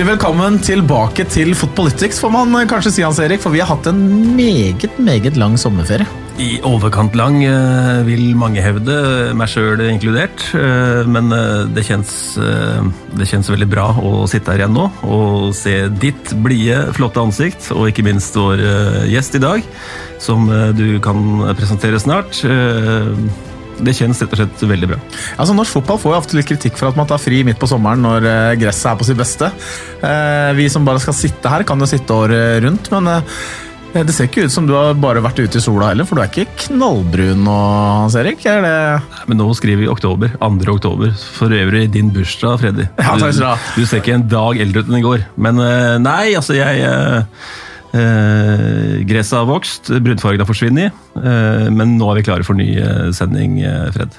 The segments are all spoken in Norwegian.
Hjertelig velkommen tilbake til Fotpolitics, får man kanskje si, Hans Erik. For vi har hatt en meget, meget lang sommerferie. I overkant lang, eh, vil mange hevde, meg sjøl inkludert. Eh, Men eh, det kjennes, eh, det kjennes veldig bra å sitte her igjen nå og se ditt blide, flotte ansikt, og ikke minst vår eh, gjest i dag, som eh, du kan presentere snart. Det kjennes rett og slett veldig bra. Altså, Norsk fotball får jo ofte litt kritikk for at man tar fri midt på sommeren når eh, gresset er på sitt beste. Eh, Vi som bare skal sitte her, kan jo sitte året rundt, men eh, det ser ikke ut som du har bare vært ute i sola heller, for du er ikke knallbrun nå, Hans Erik? Er det Men nå skriver vi oktober. 2. oktober. For øvrig din bursdag, Freddy. Ja, takk skal du. Du ser ikke en dag eldre ut enn i går. Men nei, altså jeg eh, eh, Gresset har vokst, brunfargen har forsvunnet. Eh, men nå er vi klare for ny eh, sending, eh, Fred.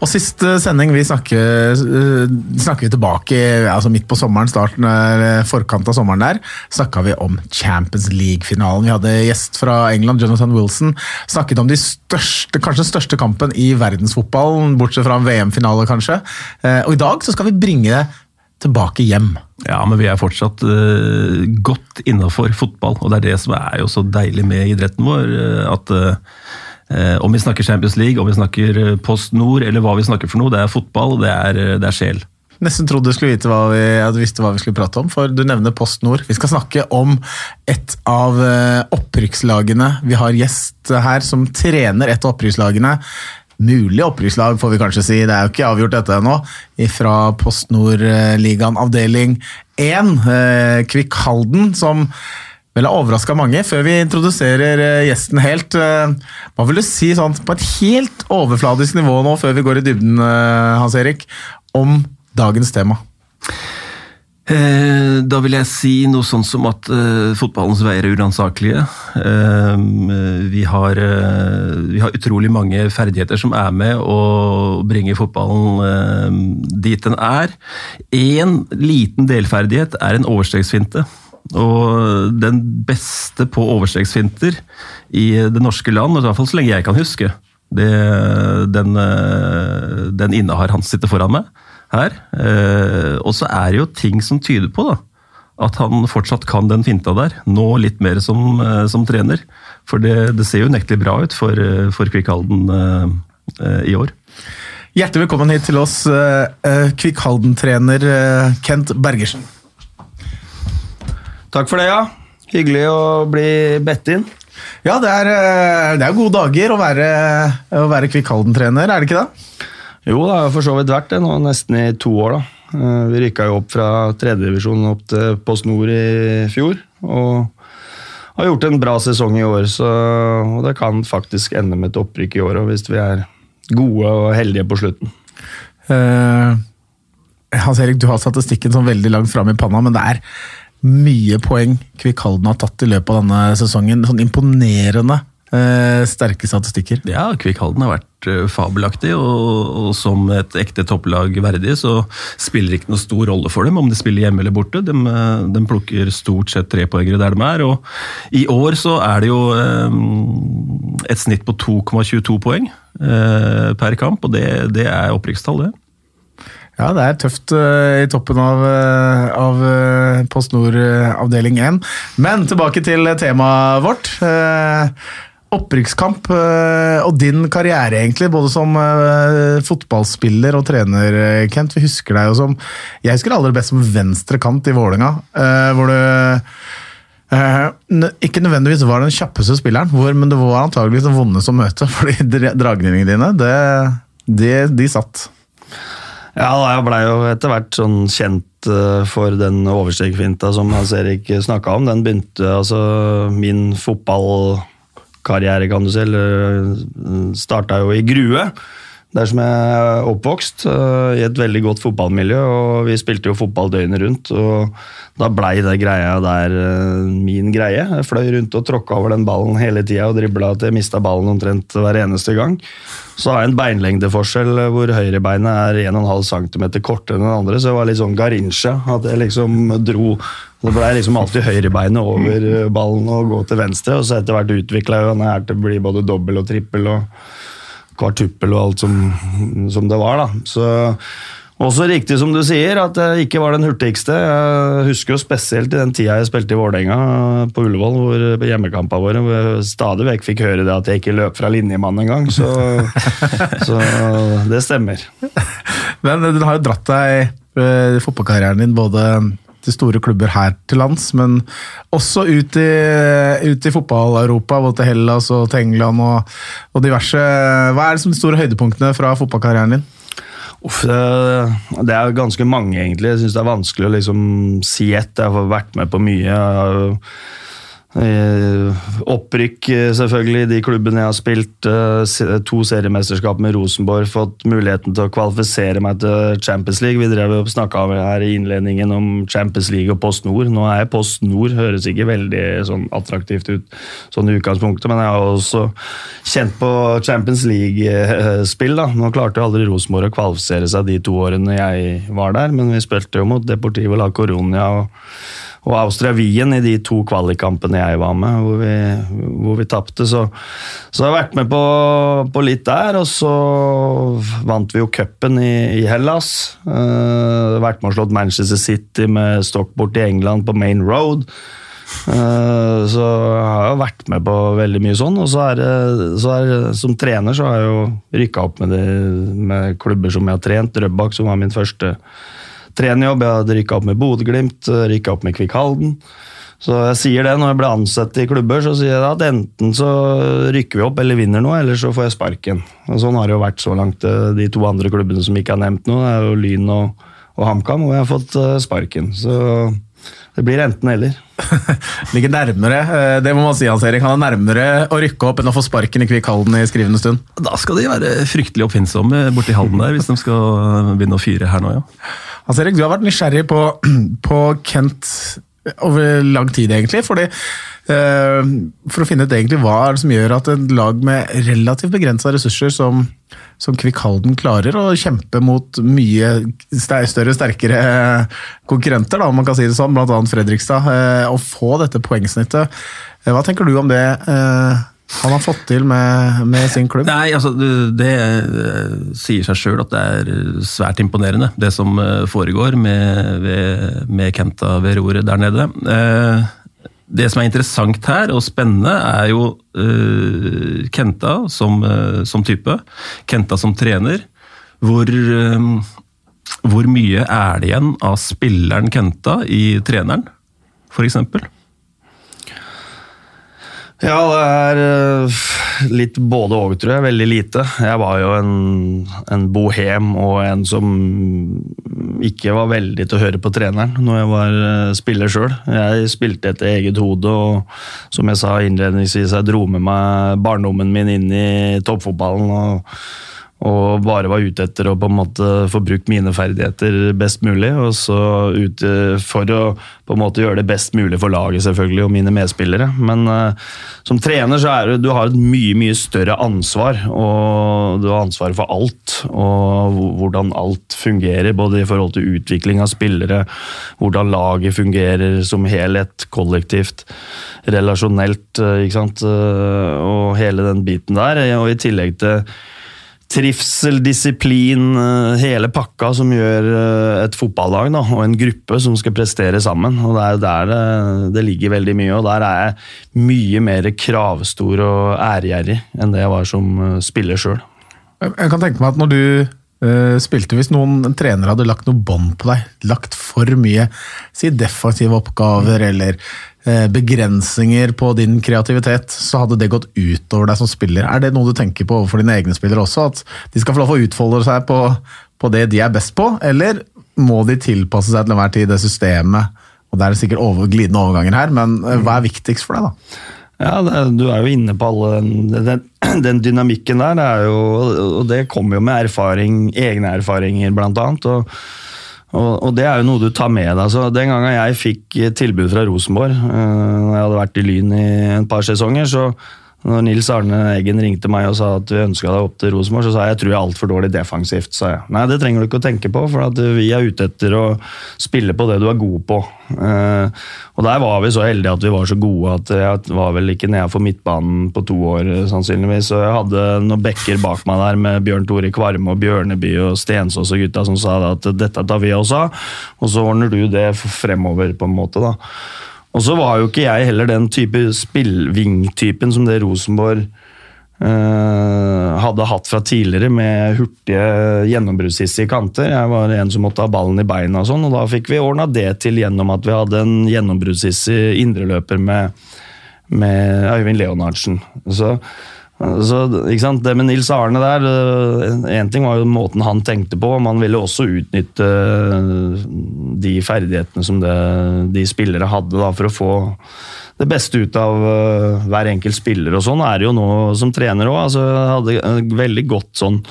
Og siste sending, vi snakker, eh, snakker vi tilbake altså midt på sommeren, starten, eh, forkant av sommeren der, snakka vi om Champions League-finalen. Vi hadde gjest fra England, Jonathan Wilson, snakket om de største, kanskje den største kampen i verdensfotballen, bortsett fra VM-finale kanskje. Eh, Og i dag så skal vi bringe det tilbake hjem. Ja, men vi er fortsatt uh, godt innafor fotball, og det er det som er jo så deilig med idretten vår. eh, at uh, om vi snakker Champions League, om vi snakker Post Nord, eller hva vi snakker for noe, det er fotball, det er, det er sjel. Nesten trodde du skulle vite hva vi, at du visste hva vi skulle prate om, for du nevner Post Nord. Vi skal snakke om et av opprykkslagene. Vi har gjest her som trener et av opprykkslagene. Mulig opprykkslag, får vi kanskje si. Det er jo ikke avgjort dette ennå. Fra Post Nord-ligaen avdeling 1. eh, Kvikk Halden, som vel har overraska mange. Før vi introduserer eh, gjesten helt, eh, hva vil du si sånn på et helt overfladisk nivå nå, før vi går i dybden, eh, Hans Erik, om dagens tema? Eh, Da vil jeg si noe sånn som at eh, fotballens veier er uransakelige. Eh, vi, har, eh, vi har utrolig mange ferdigheter som er med å bringe fotballen eh, dit den er. Én liten delferdighet er en overstreksfinte. Og den beste på overstreksfinter i det norske land, i hvert fall så lenge jeg kan huske, det, den, den innehar han sitter foran meg her. Eh, og så er det jo ting som tyder på da, at han fortsatt kan den finta der. Nå litt mer som, eh, som trener. For det, det ser jo unektelig bra ut for, eh, for Kvikk Halden eh, i år. Hjertelig velkommen hit til oss, Kvikk Halden-trener eh, Kent Bergersen. Takk for det, ja. Hyggelig å bli bedt inn. Ja, det er, det er gode dager å være, å være Kvikk Halden-trener, er det ikke det? Jo, det har for så vidt vært det nå nesten i to år. da. Eh, Vi rykka jo opp fra tredjedivisjon opp til Post Nord i fjor. Og har gjort en bra sesong i år, så, og det kan faktisk ende med et opprykk i år òg, hvis vi er gode og heldige på slutten. Eh, Hans Erik, du har statistikken sånn veldig langt fram i panna, men det er mye poeng Kvikk Halden har tatt i løpet av denne sesongen. Sånn imponerende eh, sterke statistikker. Ja, Kvikk Halden har vært eh, fabelaktig, og, og som et ekte topplag verdig, så spiller det ikke noe stor rolle for dem om de spiller hjemme eller borte. De, eh, de plukker stort sett trepoengere der de er, og i år så er det jo eh, et snitt på 2,22 poeng per kamp, og det, det er opprykkstall, det. Ja, det er tøft uh, i toppen av, uh, av Post Nord avdeling 1. Men tilbake til temaet vårt. Opprykkskamp eh, og din karriere, egentlig, både som eh, fotballspiller og trener, eh, Kent. Vi husker deg jo som Jeg husker aller best som venstre kant i Vålerenga, hvor du ikke nødvendigvis var den kjappeste spilleren, hvor, men det var antageligvis den vondeste å møte, fordi dragningene dine, det, de, de satt. Ja, da, jeg blei jo etter hvert sånn kjent for den overstegfinta som Hans Erik snakka om. Den begynte altså Min fotballkarriere, kan du si, eller starta jo i Grue. Der som jeg er oppvokst, eh, i et veldig godt fotballmiljø. og Vi spilte jo fotball døgnet rundt, og da blei det greia der eh, min greie. Jeg fløy rundt og tråkka over den ballen hele tida og dribla til jeg mista ballen omtrent hver eneste gang. Så har jeg en beinlengdeforskjell hvor høyrebeinet er 1,5 cm kortere enn den andre, så jeg var litt sånn Garincha. At jeg liksom dro Det blei liksom alltid høyrebeinet over eh, ballen og gå til venstre, og så etter hvert utvikla jeg den her til å bli både dobbel og trippel og kvartuppel og alt som, som det var, da. Så, Også riktig som du sier, at jeg ikke var den hurtigste. Jeg husker jo spesielt i den tida jeg spilte i Vålerenga på Ullevål, hvor på hjemmekampene våre, hvor jeg stadig vekk fikk høre det at jeg ikke løp fra linjemannen engang. Så, så det stemmer. Men du har jo dratt deg eh, fotballkarrieren din både til store klubber her til lands, men også ut i, ut i fotball-Europa, både til Hellas og til England og, og diverse. Hva er liksom de store høydepunktene fra fotballkarrieren din? Uff, det, er ganske mange, egentlig. Jeg syns det er vanskelig å liksom si ett. Jeg har vært med på mye. Jeg har opprykk, eh, selvfølgelig, de klubbene jeg har spilt. Eh, to seriemesterskap med Rosenborg. Fått muligheten til å kvalifisere meg til Champions League. Vi drev og snakka her i innledningen om Champions League og Post Nord. Nå er jeg Post Nord, høres ikke veldig sånn attraktivt ut sånn i utgangspunktet, men jeg har også kjent på Champions League-spill. da. Nå klarte jo aldri Rosenborg å kvalifisere seg de to årene jeg var der, men vi spilte jo mot Deportivo la Coronia. og og Austria-Wien i de to kvalikkampene jeg var med, hvor vi, hvor vi tapte. Så, så jeg har vært med på, på, litt der, og så vant vi jo cupen i, i, Hellas. Uh, vært med og slått Manchester City med Stockport i England på Main Road. Uh, så jeg har jo vært med på veldig mye sånn. Og så er det, som trener så har jeg jo rykka opp med, det, med klubber som jeg har trent. Drøbak, som var min første trenerjobb. Jeg hadde rykka opp med Bodø-Glimt, rykka opp med Kvikk Halden. Så jeg sier det når jeg blir ansatt i klubber, så sier jeg at enten så rykker vi opp eller vinner noe, eller så får jeg sparken. Og Sånn har det jo vært så langt. Eh, de to andre klubbene som ikke har nevnt noe, det er jo Lyn og, og HamKam, hvor jeg har fått eh, sparken. Så det blir enten eller. Ligger nærmere, eh, det må man si, Hans Erik. Han er nærmere å rykke opp enn å få sparken i Kvikk Halden i skrivende stund. Da skal de være fryktelig oppfinnsomme borti Halden der, hvis de skal begynne å fyre her nå, ja. Hans Erik, du har vært nysgjerrig på, på Kent over lang tid, egentlig. fordi uh, For å finne ut egentlig hva som gjør at et lag med relativt begrensa ressurser som, som Kvikk Halden klarer å kjempe mot mye større, sterkere konkurrenter, da, om man kan si det sånn, bl.a. Fredrikstad, å få dette poengsnittet. Hva tenker du om det? Han har fått til med, med, sin klubb? Nei, altså, Det eh, sier seg sjøl at det er svært imponerende, det som eh, foregår med, med Kenta ved roret der nede. Eh, det som er interessant her, og spennende, er jo Kenta som, som type. Kenta som trener. Hvor, hvor mye er det igjen av spilleren Kenta i treneren, f.eks.? Ja, det er eh, litt både òg, tror jeg. Veldig lite. Jeg var jo en, en, bohem og en som ikke var veldig til å høre på treneren når jeg var eh, spiller sjøl. Jeg spilte etter eget hode, og som jeg sa innledningsvis, jeg dro med meg barndommen min inn i toppfotballen. og og bare var ute etter å på en måte få brukt mine ferdigheter best mulig. Og så ute for å på en måte gjøre det best mulig for laget selvfølgelig, og mine medspillere. Men uh, som trener så er det, du har et mye mye større ansvar. og Du har ansvar for alt, og hvordan alt fungerer. Både i forhold til utvikling av spillere, hvordan laget fungerer som helhet, kollektivt, relasjonelt. Uh, ikke sant? Og hele den biten der. Og i tillegg til trivsel, disiplin, eh, hele pakka som gjør eh, et fotballag da, og en gruppe som skal prestere sammen. og Det er der det, det, ligger veldig mye, og der er jeg mye mer kravstor og æregjerrig enn det jeg var som eh, spiller sjøl. Jeg kan tenke meg at når du uh, spilte, hvis noen trenere hadde lagt noe bånd på deg, lagt for mye si defensive oppgaver eller begrensninger på din kreativitet, så hadde det gått utover deg som spiller. Er det noe du tenker på overfor dine egne spillere også? At de skal få lov å utfolde seg på, på det de er best på, eller må de tilpasse seg til enhver tid det systemet? Og Det er sikkert over, glidende overganger her, men eh, hva er viktigst for deg, da? Ja, Du er jo inne på alle den, den, dynamikken der. Jo, og det kommer jo med erfaring, egne erfaringer, blant annet. og og, og, det er jo noe du tar med deg. Så Den gangen jeg fikk tilbud fra Rosenborg, når jeg hadde vært i Lyn i en par sesonger, så Når Nils Arne Eggen ringte meg og sa at vi ønska deg opp til Rosenborg, så sa jeg jeg tror jeg er altfor dårlig defensivt. sa jeg. Nei, det trenger du ikke å tenke på, for vi er ute etter å spille på det du er god på. Eh, og der var vi så heldige at vi var så gode at jeg var vel ikke nede for midtbanen på to år, sannsynligvis. Så jeg hadde noen bekker bak meg der med Bjørn Tore Kvarme og Bjørneby og Stensås og gutta som sa at dette tar vi av, og så ordner du det fremover, på en måte. da. Og så var jo ikke jeg heller den type spillving-typen som det Rosenborg eh, hadde hatt fra tidligere, med hurtige gjennombruddshissige kanter. Jeg var en som måtte ha ballen i beina, og sånn, og da fikk vi ordna det til gjennom at vi hadde en gjennombruddshissig indreløper med, med Øyvind Leonardsen. Så så, Det med Nils Arne der Én ting var jo måten han tenkte på, man ville også utnytte eh, de ferdighetene som det, de spillere hadde da, for å få det beste ut av uh, hver enkelt spiller. og Sånn er det jo nå som trener òg. Altså, hadde veldig godt sånn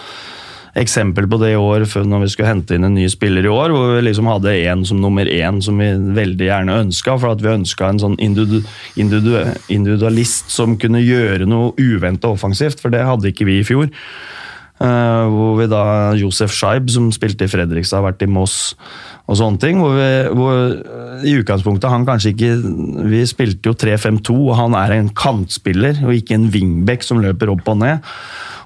eksempel på det i år når vi skulle hente inn en ny spiller i år, hvor vi liksom hadde én som nummer én som vi veldig gjerne ønska, for at vi ønska en sånn individu individu individualist som kunne gjøre noe uventa offensivt, for det hadde ikke vi i fjor. Uh, hvor vi da Josef Scheib, som spilte i Fredrikstad, har vært i Moss og sånne ting. Hvor, vi, hvor i utgangspunktet han kanskje ikke Vi spilte jo 3-5-2, og han er en kantspiller og ikke en wingback som løper opp og ned.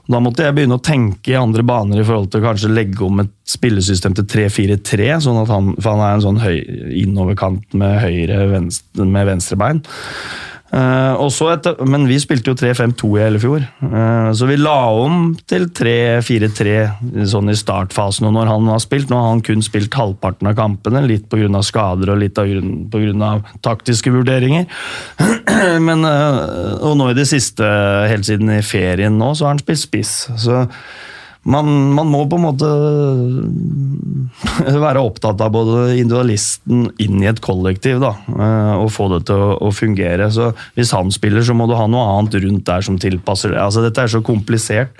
Da måtte jeg begynne å tenke i andre baner i forhold til å kanskje legge om et spillesystem til 3-4-3, sånn at han, for han er en sånn høy, innoverkant med høyre venstre, med venstrebein. Uh, etter, men vi spilte jo 3-5-2 i hele fjor, uh, så vi la om til 3-4-3 sånn i startfasen. Og når han har spilt, nå har han kun spilt halvparten av kampene, litt pga. skader og litt pga. taktiske vurderinger. men, uh, og nå i det siste, helt siden i ferien nå, så har han spilt spiss. Så man, man, må på en måte være opptatt av både individualisten inn i et kollektiv da, eh, og få det til å, å, fungere. Så Hvis han spiller, så må du ha noe annet rundt der som tilpasser det. Altså, dette er så komplisert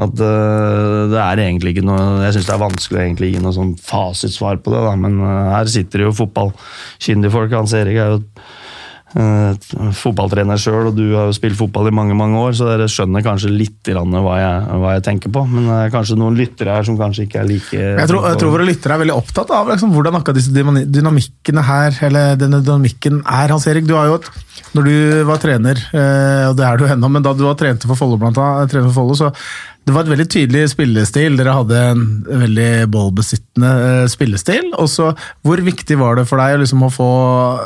at uh, det er egentlig ikke noe Jeg syns det er vanskelig å gi noe sånn fasitsvar på det, da, men her sitter det jo fotballkyndige folk. Hans Erik er jo fotballtrener sjøl, og du har jo spilt fotball i mange mange år, så dere skjønner kanskje litt hva jeg, hva jeg tenker på. Men det er kanskje noen lyttere her som kanskje ikke er like Jeg tror, jeg tror våre lyttere er veldig opptatt av liksom, hvordan akkurat disse dynamikkene her, eller denne dynamikken er. Hans Erik, du har jo et, når du var trener, uh, og det er du ennå, men da du var trente for Follo, for Follo, så det var et veldig tydelig spillestil. Dere hadde en veldig ballbesittende uh, spillestil. Også, hvor viktig var det for deg liksom, å få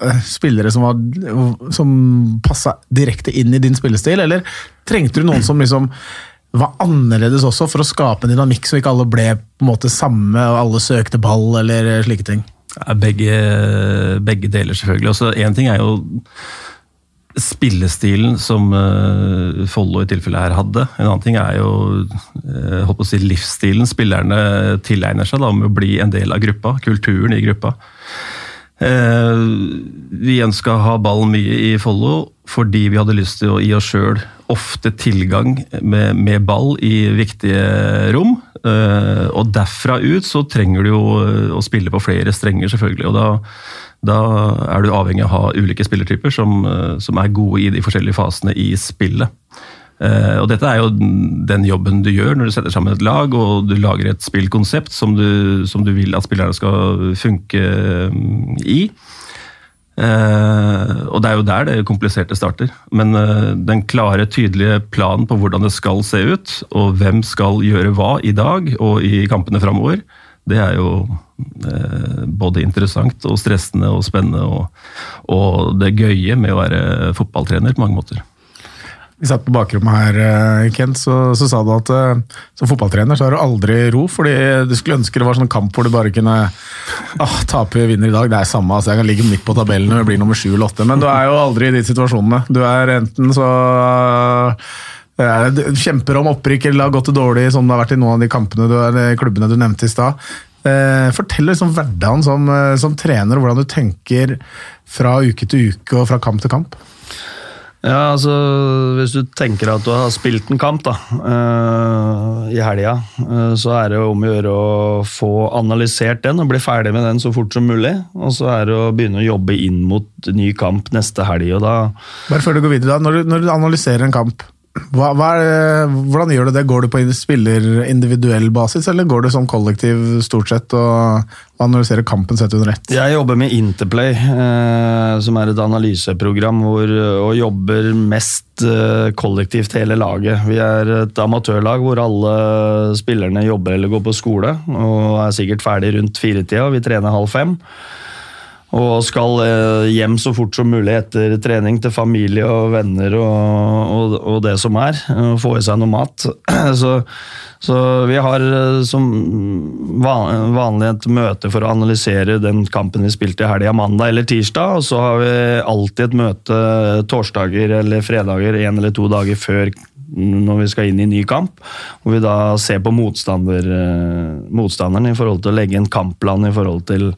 uh, spillere som, var, som passa direkte inn i din spillestil, eller trengte du noen som liksom var annerledes også, for å skape en dynamikk så ikke alle ble på en måte samme og alle søkte ball eller slike ting? Begge, begge deler, selvfølgelig. Én ting er jo spillestilen som uh, Follo i tilfellet her hadde. En annen ting er jo uh, å si livsstilen spillerne tilegner seg da, med å bli en del av gruppa. Kulturen i gruppa. Uh, vi ønska å ha ballen mye i Follo fordi vi hadde lyst til å gi oss sjøl ofte tilgang med, med, ball i viktige rom. Uh, og derfra ut så trenger du jo å spille på flere strenger, selvfølgelig. og da da er du avhengig av å ha ulike spillertyper som, eh, som er gode i de forskjellige fasene i spillet. Uh, og Dette er jo den jobben du gjør når du setter sammen et lag og du lager et spillkonsept som du, som du vil at spillerne skal funke um, i. Uh, og Det er jo der det kompliserte starter. Men uh, den klare, tydelige planen på hvordan det skal se ut, og hvem skal gjøre hva i dag og i kampene framover, det er jo eh, både interessant og stressende og spennende. Og, og, det gøye med å være fotballtrener på mange måter. Vi satt på bakrommet her, eh, Kent, så, så sa du at uh, som fotballtrener så har du aldri ro. fordi du skulle ønske det var sånn kamp hvor du bare kunne ah, tape vinner i dag. Det er samme, altså jeg kan ligge midt på tabellen og bli nummer sju eller åtte, men du er jo aldri i de situasjonene. Du er enten så kjemper om opprykk eller har gått det dårlig, som det har vært i noen av de kampene du, klubbene du nevnte i stad. Eh, fortell liksom hverdagen som, eh, som, trener, og hvordan du tenker fra uke til uke og fra kamp til kamp. Ja, altså Hvis du tenker at du har spilt en kamp da, uh, i helga, uh, så er det om å gjøre å få analysert den og bli ferdig med den så fort som mulig. Og så er det å begynne å jobbe inn mot ny kamp neste helg. og da... Bare før du går videre, da, når du, når du analyserer en kamp Hva, hva er, hvordan gjør du det? Går du på spiller individuell basis, eller går du som kollektiv stort sett og analyserer kampen sett under ett? Jeg jobber med Interplay, eh, som er et analyseprogram hvor, og jobber mest eh, kollektivt hele laget. Vi er et amatørlag hvor alle spillerne jobber eller går på skole og er sikkert ferdig rundt firetida. Vi trener halv fem. Og skal eh, hjem så fort som mulig etter trening til familie og venner og, og, og det som er. og Få i seg noe mat. Så, så vi har eh, som vanlig et møte for å analysere den kampen vi spilte i helga, mandag eller tirsdag. Og så har vi alltid et møte torsdager eller fredager en eller to dager før når vi skal inn i ny kamp, hvor vi da ser på motstander, eh, motstanderen i forhold til å legge en kampplan i forhold til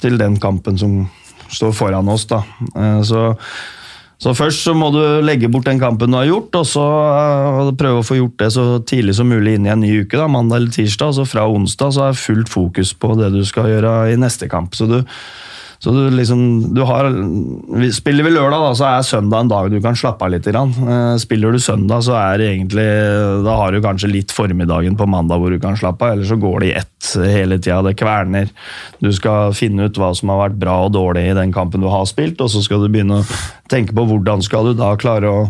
til den kampen som står foran oss. Da. Eh, Så, så først så må du legge bort den kampen du har gjort, og så eh, prøve å få gjort det så tidlig som mulig inn i en ny uke, da, mandag eller tirsdag. Så fra onsdag så er fullt fokus på det du skal gjøre i neste kamp. Så du, så du liksom du har, Spiller vi lørdag, da, så er søndag en dag du kan slappe av litt. grann. Eh, Spiller du søndag, så er det egentlig Da har du kanskje litt formiddagen på mandag hvor du kan slappe av, eller så går det i ett hele tida. Det kverner. Du skal finne ut hva som har vært bra og dårlig i den kampen du har spilt, og så skal du begynne å tenke på hvordan skal du da klare å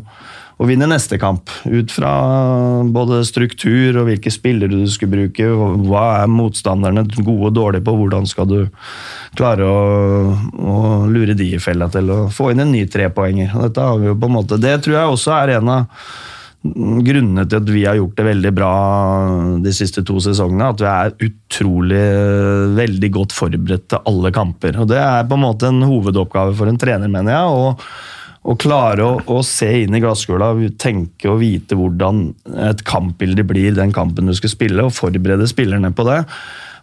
å vinne neste kamp. Ut fra både struktur og hvilke spillere du skulle bruke. Hva er motstanderne gode og dårlige på? Hvordan skal du klare å, å lure de i fella til å få inn en ny trepoenger? Dette har vi jo på en måte, det tror jeg også er en av grunnene til at vi har gjort det veldig bra de siste to sesongene. At vi er utrolig veldig godt forberedt til alle kamper. Og Det er på en måte en hovedoppgave for en trener, mener jeg. og å klare å, å se inn i glasskula, tenke og vite hvordan et kampbilde blir den kampen du skal spille, og forberede spillerne på det.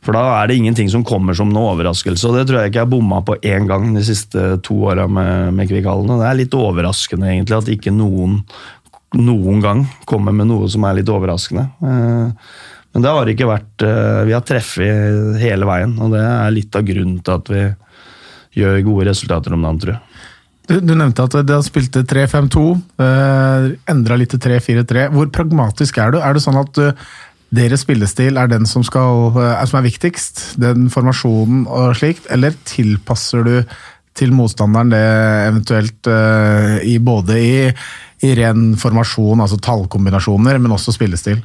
For da er det ingenting som kommer som noe overraskelse. Og det tror jeg ikke jeg har bomma på én gang de siste to åra med, med Kvikhallen. Det er litt overraskende egentlig at ikke noen noen gang kommer med noe som er litt overraskende. Eh, Men det har ikke vært eh, Vi har treffet hele veien, og det er litt av grunnen til at vi gjør gode resultater om dagen, tror jeg. Du, du nevnte at de spilte 3-5-2, eh, endra litt til 3-4-3. Hvor pragmatisk er du? Er det sånn at du, deres spillestil er den som, skal, er, som er viktigst? Den formasjonen og slikt? Eller tilpasser du til motstanderen det eventuelt eh, i både i, i ren formasjon, altså tallkombinasjoner, men også spillestil?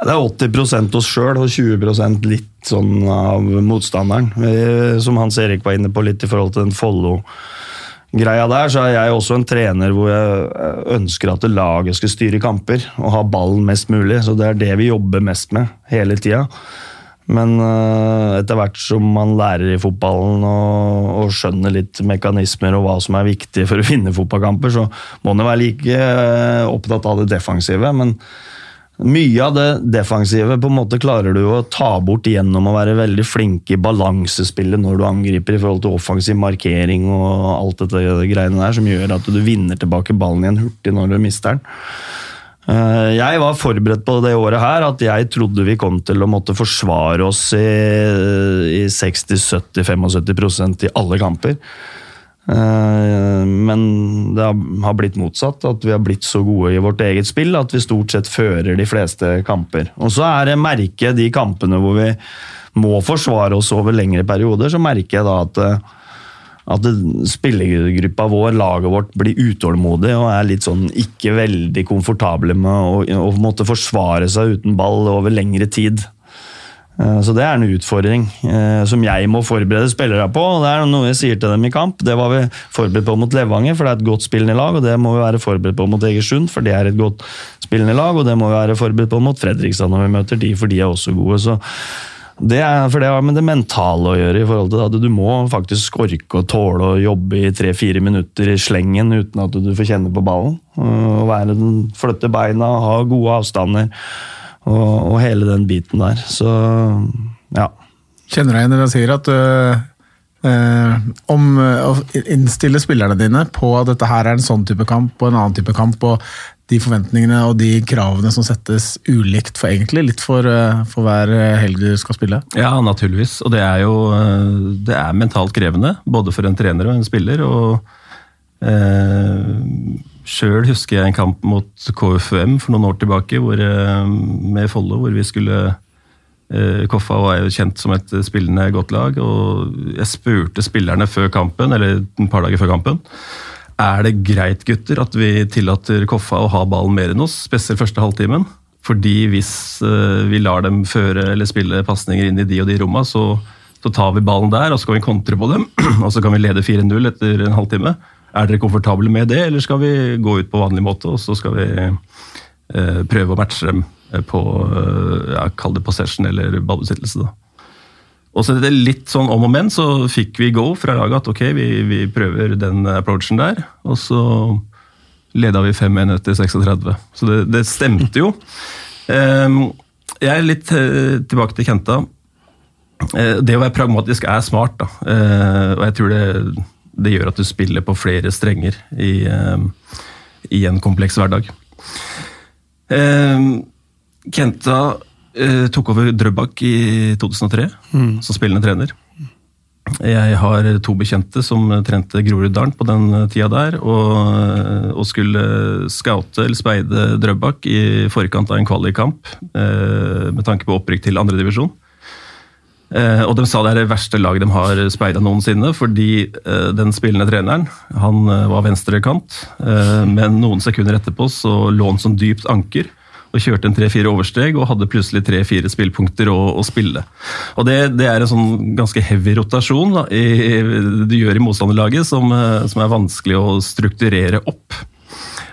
Det er 80% oss sjøl og 20% litt sånn av motstanderen. Som Hans Erik var inne på litt i forhold til den Follo-greia der, så er jeg også en trener hvor jeg eh, ønsker at laget skal styre kamper og ha ballen mest mulig. Så det er det vi jobber mest med hele tida. Men eh, etter hvert som man lærer i fotballen og, og skjønner litt mekanismer og hva som er viktig for å vinne fotballkamper, så må man være like eh, opptatt av det defensive. Men mye av det defensive på en måte klarer du å ta bort gjennom å være veldig flink i balansespillet når du angriper i forhold til offensiv markering og alt dette greiene der, som gjør at du vinner tilbake ballen igjen hurtig når du mister den. Eh, Jeg var forberedt på det året her, at jeg trodde vi kom til å måtte forsvare oss i, i 60-70-75% i alle kamper. Eh, Men det har- blitt motsatt, at vi har blitt så gode i vårt eget spill at vi stort sett fører de fleste kamper. Og så er det merke de kampene hvor vi må forsvare oss over lengre perioder, så merker jeg da at eh, at spillergruppa vår, laget vårt, blir utålmodig og er litt sånn ikke veldig komfortable med å, å måtte forsvare seg uten ball over lengre tid. Eh, Så det er en utfordring eh, som jeg må forberede spillere på. og Det er noe jeg sier til dem i kamp. Det var vi forberedt på mot Levanger, for det er et godt spillende lag. Og det må vi være forberedt på mot Egersund, for det er et godt spillende lag. Og det må vi være forberedt på mot Fredrikstad når vi møter de, for de er også gode. så det er, for det har med det mentale å gjøre. i forhold til at Du må faktisk orke å tåle å jobbe i tre-fire minutter i slengen uten at du får kjenne på ballen. Og være den, Flytte beina, ha gode avstander og, og hele den biten der. Så ja. Kjenner deg igjen i det jeg sier, at øh, øh, om øh, å innstille spillerne dine på at dette her er en sånn type kamp og en annen type kamp, og de forventningene og de kravene som settes ulikt for egentlig, litt for, for hver helg du skal spille. Ja, naturligvis. Og det er jo eh, det er mentalt krevende, både for en trener og en spiller. og eh, Sjøl husker jeg en kamp mot KFUM for noen år tilbake hvor, eh, med Follo, hvor vi skulle eh, Koffa var jo kjent som et spillende godt lag. og Jeg spurte spillerne før kampen, eller et par dager før kampen er det greit gutter, at vi tillater Koffa å ha ballen mer enn oss, spesielt første halvtimen. Fordi hvis eh, vi lar dem føre eller spille pasninger inn i de og de rommene, så, så, tar vi ballen der og så kan vi kontre på dem. Og så kan vi lede 4-0 etter en halvtime. Er dere komfortable med det, eller skal vi gå ut på vanlig måte og så skal vi eh, prøve å matche dem på eh, ja, kall det possession eller ballbesittelse? da. Og så er det litt sånn om og men, så fikk vi go fra laget at ok, vi, vi prøver den approachen der. Og så leda vi 5-1 etter 36. Så det, det stemte jo. Um, jeg er litt uh, tilbake til Kenta. Det å være pragmatisk er smart, da. Og jeg tror det det gjør at du spiller på flere strenger i, uh, i en kompleks hverdag. Uh, Kenta uh, tok over Drøbak i 2003 mm. som spillende trener. Jeg har to bekjente som trente Groruddalen på den tida der, og, og skulle scoute eller speide Drøbak i forkant av en kvalikkamp med tanke på opprykk til andredivisjon. Eh, og de sa det er det verste laget de har speida noensinne, fordi eh, den spillende treneren han eh, var venstrekant, men noen sekunder etterpå så lå han som dypt anker og kjørte en tre-fire oversteg og hadde plutselig tre-fire spillpunkter å, å, spille. Og det, det, er en sånn ganske heavy rotasjon da, i, du gjør i motstanderlaget som, som, er vanskelig å strukturere opp.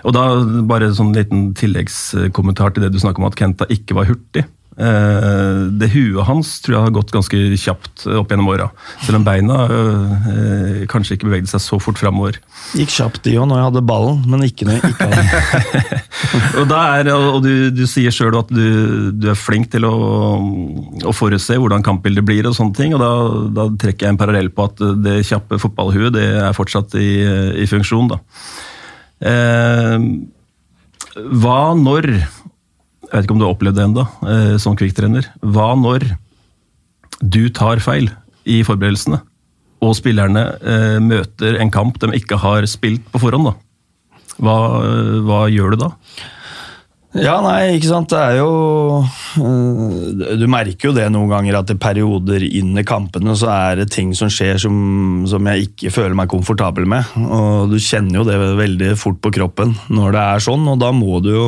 Og da bare en sånn liten tilleggskommentar til det du snakker om at Kenta ikke var hurtig. Eh, det huet hans tror jeg har gått ganske kjapt opp gjennom åra. Selv om beina øh, kanskje ikke bevegde seg så fort framover. Gikk kjapt de òg når jeg hadde ballen, men ikke når jeg ikke hadde og, er, og du, du, sier sjøl at du, du, er flink til å, å, forutse hvordan kampbildet blir, og sånne ting, og da, da, trekker jeg en parallell på at det kjappe fotballhuet det er fortsatt i, i funksjon. da. Eh, hva når jeg vet ikke om du har opplevd det ennå, eh, som kvikktrener. Hva når du tar feil i forberedelsene, og spillerne eh, møter en kamp de ikke har spilt på forhånd? da? Hva, hva gjør du da? Ja, nei, ikke sant. Det er jo eh, Du merker jo det noen ganger at i perioder inn i kampene så er det ting som skjer som, som, jeg ikke føler meg komfortabel med. Og du kjenner jo det veldig fort på kroppen når det er sånn, og da må du jo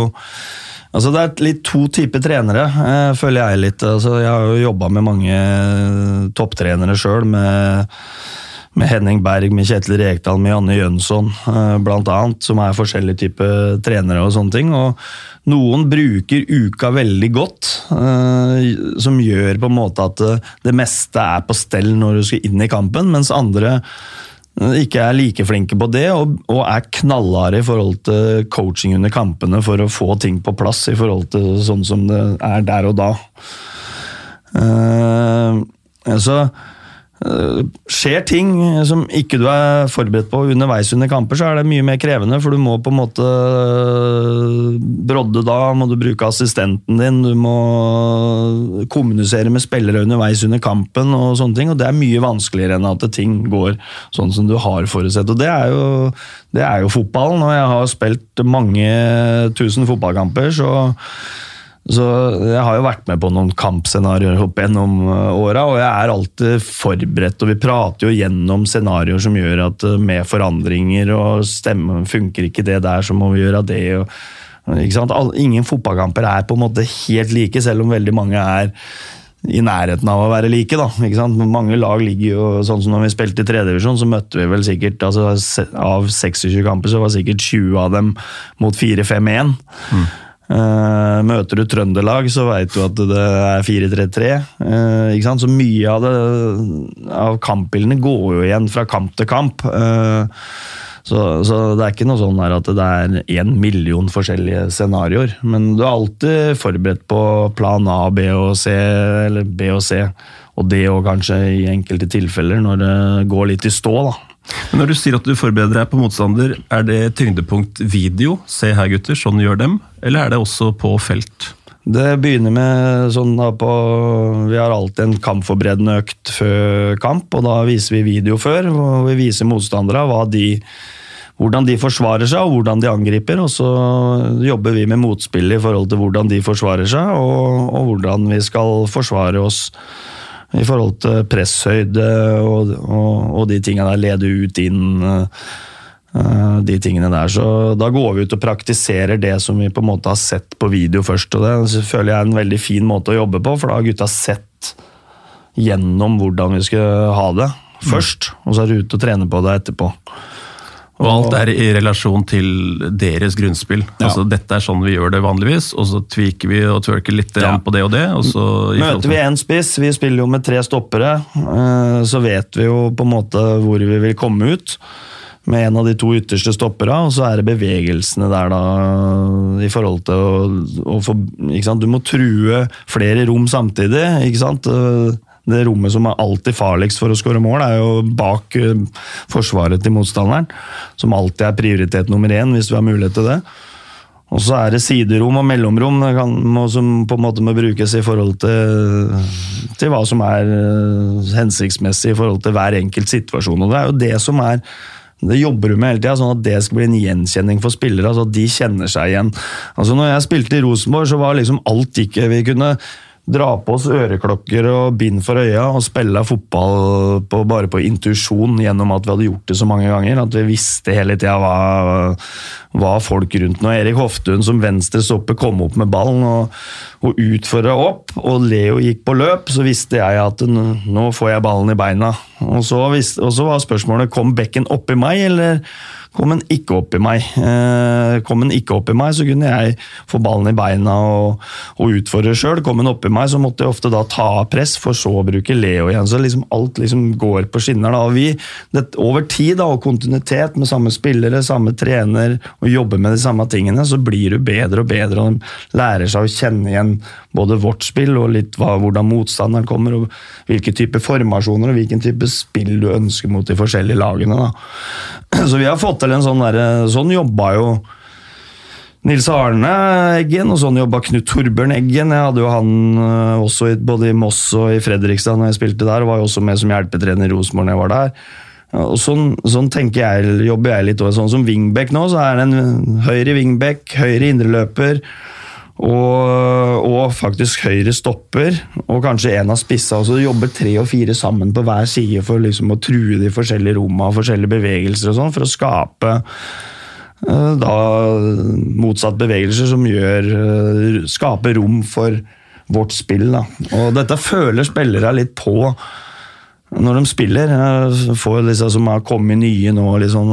Altså Det er litt to typer trenere, eh, føler jeg litt. Altså jeg har jo jobba med mange topptrenere sjøl, med, med, Henning Berg, med Kjetil Rekdal, med Janne Jønsson bl.a., blant annet, som er forskjellige typer trenere og sånne ting. og Noen bruker uka veldig godt, eh, som gjør på en måte at det meste er på stell når du skal inn i kampen, mens andre ikke er like flinke på det, og, og er knallharde i forhold til coaching under kampene for å få ting på plass i forhold til sånn som det er der og da. Uh, altså Eh, skjer ting som ikke du er forberedt på underveis under kamper, så er det mye mer krevende, for du må på en måte eh, brodde da, må du bruke assistenten din, du må kommunisere med spillere underveis under kampen og sånne ting, og det er mye vanskeligere enn at ting går sånn som du har forutsett. Og det er jo, det er jo fotballen, og jeg har spilt mange tusen fotballkamper, så så jeg har jo vært med på noen kampscenarioer opp gjennom eh, åra, og jeg er alltid forberedt. Og vi prater jo gjennom scenarioer som gjør at eh, med forandringer og stemme funker ikke det der, så må vi gjøre det. Og, Ingen fotballkamper er på en måte helt like, selv om veldig mange er i nærheten av å være like. da, Mange lag ligger jo sånn som når vi spilte i tredjedivisjon, så møtte vi vel sikkert altså Av 26 kamper så var sikkert 20 av dem mot 4-5-1. Mm. Uh, møter du Trøndelag, så veit du at det er 4-3-3. Uh, eh, så mye av, det, av kampbildene går jo igjen fra kamp til kamp. Uh, så, så, det er ikke noe sånn at det er én million forskjellige scenarioer. Men du er alltid forberedt på plan A, B og C, eller B og C. Og det òg kanskje i enkelte tilfeller, når det går litt i stå. da. Men Når du sier at du forbereder deg på motstander, er det tyngdepunkt video? Se her, gutter, sånn gjør dem. Eller er det også på felt? Det begynner med sånn da på Vi har alltid en kampforberedende økt før kamp, og da viser vi video før. og Vi viser motstandere hva de hvordan de forsvarer seg og hvordan de angriper. Og så jobber vi med motspill i forhold til hvordan de forsvarer seg, og, og hvordan vi skal forsvare oss i forhold til presshøyde og, og, og de tingene der. Lede ut, inn. Uh, de tingene der, så Da går vi ut og praktiserer det som vi på en måte har sett på video først. og Det føler jeg er en veldig fin måte å jobbe på, for da har gutta sett gjennom hvordan vi skal ha det først. Og så er du ute og trener på det etterpå. Og alt er i relasjon til deres grunnspill. Ja. Altså, Dette er sånn vi gjør det vanligvis, og så tviker vi og twerker litt ja. på det og det. Og så, Møter vi én spiss, vi spiller jo med tre stoppere, eh, så vet vi jo på en måte hvor vi vil komme ut med en av de to ytterste stoppera, og så er det bevegelsene der, da, i forhold til å, å få Du må true flere rom samtidig, ikke sant. Det rommet som er alltid farligst for å skåre mål, er jo bak eh, forsvaret til motstanderen. Som alltid er prioritet nummer én, hvis du har mulighet til det. Og så er det siderom og mellomrom som på en måte må brukes i forhold til, til hva som er eh, hensiktsmessig i forhold til hver enkelt situasjon. Og det er jo det som er det jobber du med hele tida, sånn at det skal bli en gjenkjenning for spillere. altså at De kjenner seg igjen. Altså når jeg spilte i Rosenborg, så var liksom alt ikke Vi kunne dra på oss øreklokker og bind for øya og spille fotball på, bare på intuisjon gjennom at vi hadde gjort det så mange ganger. At vi visste hele tida hva, hva, folk rundt nå. Erik Hoftun som venstrestopper kom opp med ballen og, og utfordra opp, og Leo gikk på løp, så visste jeg at nå får jeg ballen i beina. Og så, visste, og så var spørsmålet kom bekken oppi meg, eller Kom den ikke opp i meg, eh, kom den ikke opp i meg, så kunne jeg få ballen i beina og, og utfordre sjøl. Kom den opp i meg, så måtte jeg ofte da ta av press, for så å bruke Leo igjen. Så liksom alt liksom går på skinner. da, og vi, det, Over tid da, og kontinuitet med samme spillere, samme trener, og jobbe med de samme tingene, så blir du bedre og bedre. og De lærer seg å kjenne igjen både vårt spill og litt hva, hvordan motstanderen kommer, og hvilke typer formasjoner og hvilken type spill du ønsker mot de forskjellige lagene. Da. Så vi har fått til en sånn derre Sånn jobba jo Nils Arne Eggen, og sånn jobba Knut Torbjørn Eggen. Jeg hadde jo han eh, også både i Moss og i Fredrikstad når jeg spilte der, og var jo også med som hjelpetrener i Rosenborg når jeg var der. Og sånn, sånn, tenker jeg, jobber jeg litt Sånn som wingback nå, så er det en høyre wingback, høyre indreløper og, og, faktisk høyre stopper, og kanskje en av spissa. Og så jobber tre og fire sammen på hver side for liksom å true de forskjellige rommene og forskjellige bevegelser og sånn, for å skape uh, da motsatt bevegelser som gjør uh, skaper rom for vårt spill. Da. Og dette føler spillere litt på når de spiller. Får liksom, som har kommet nye nå, liksom,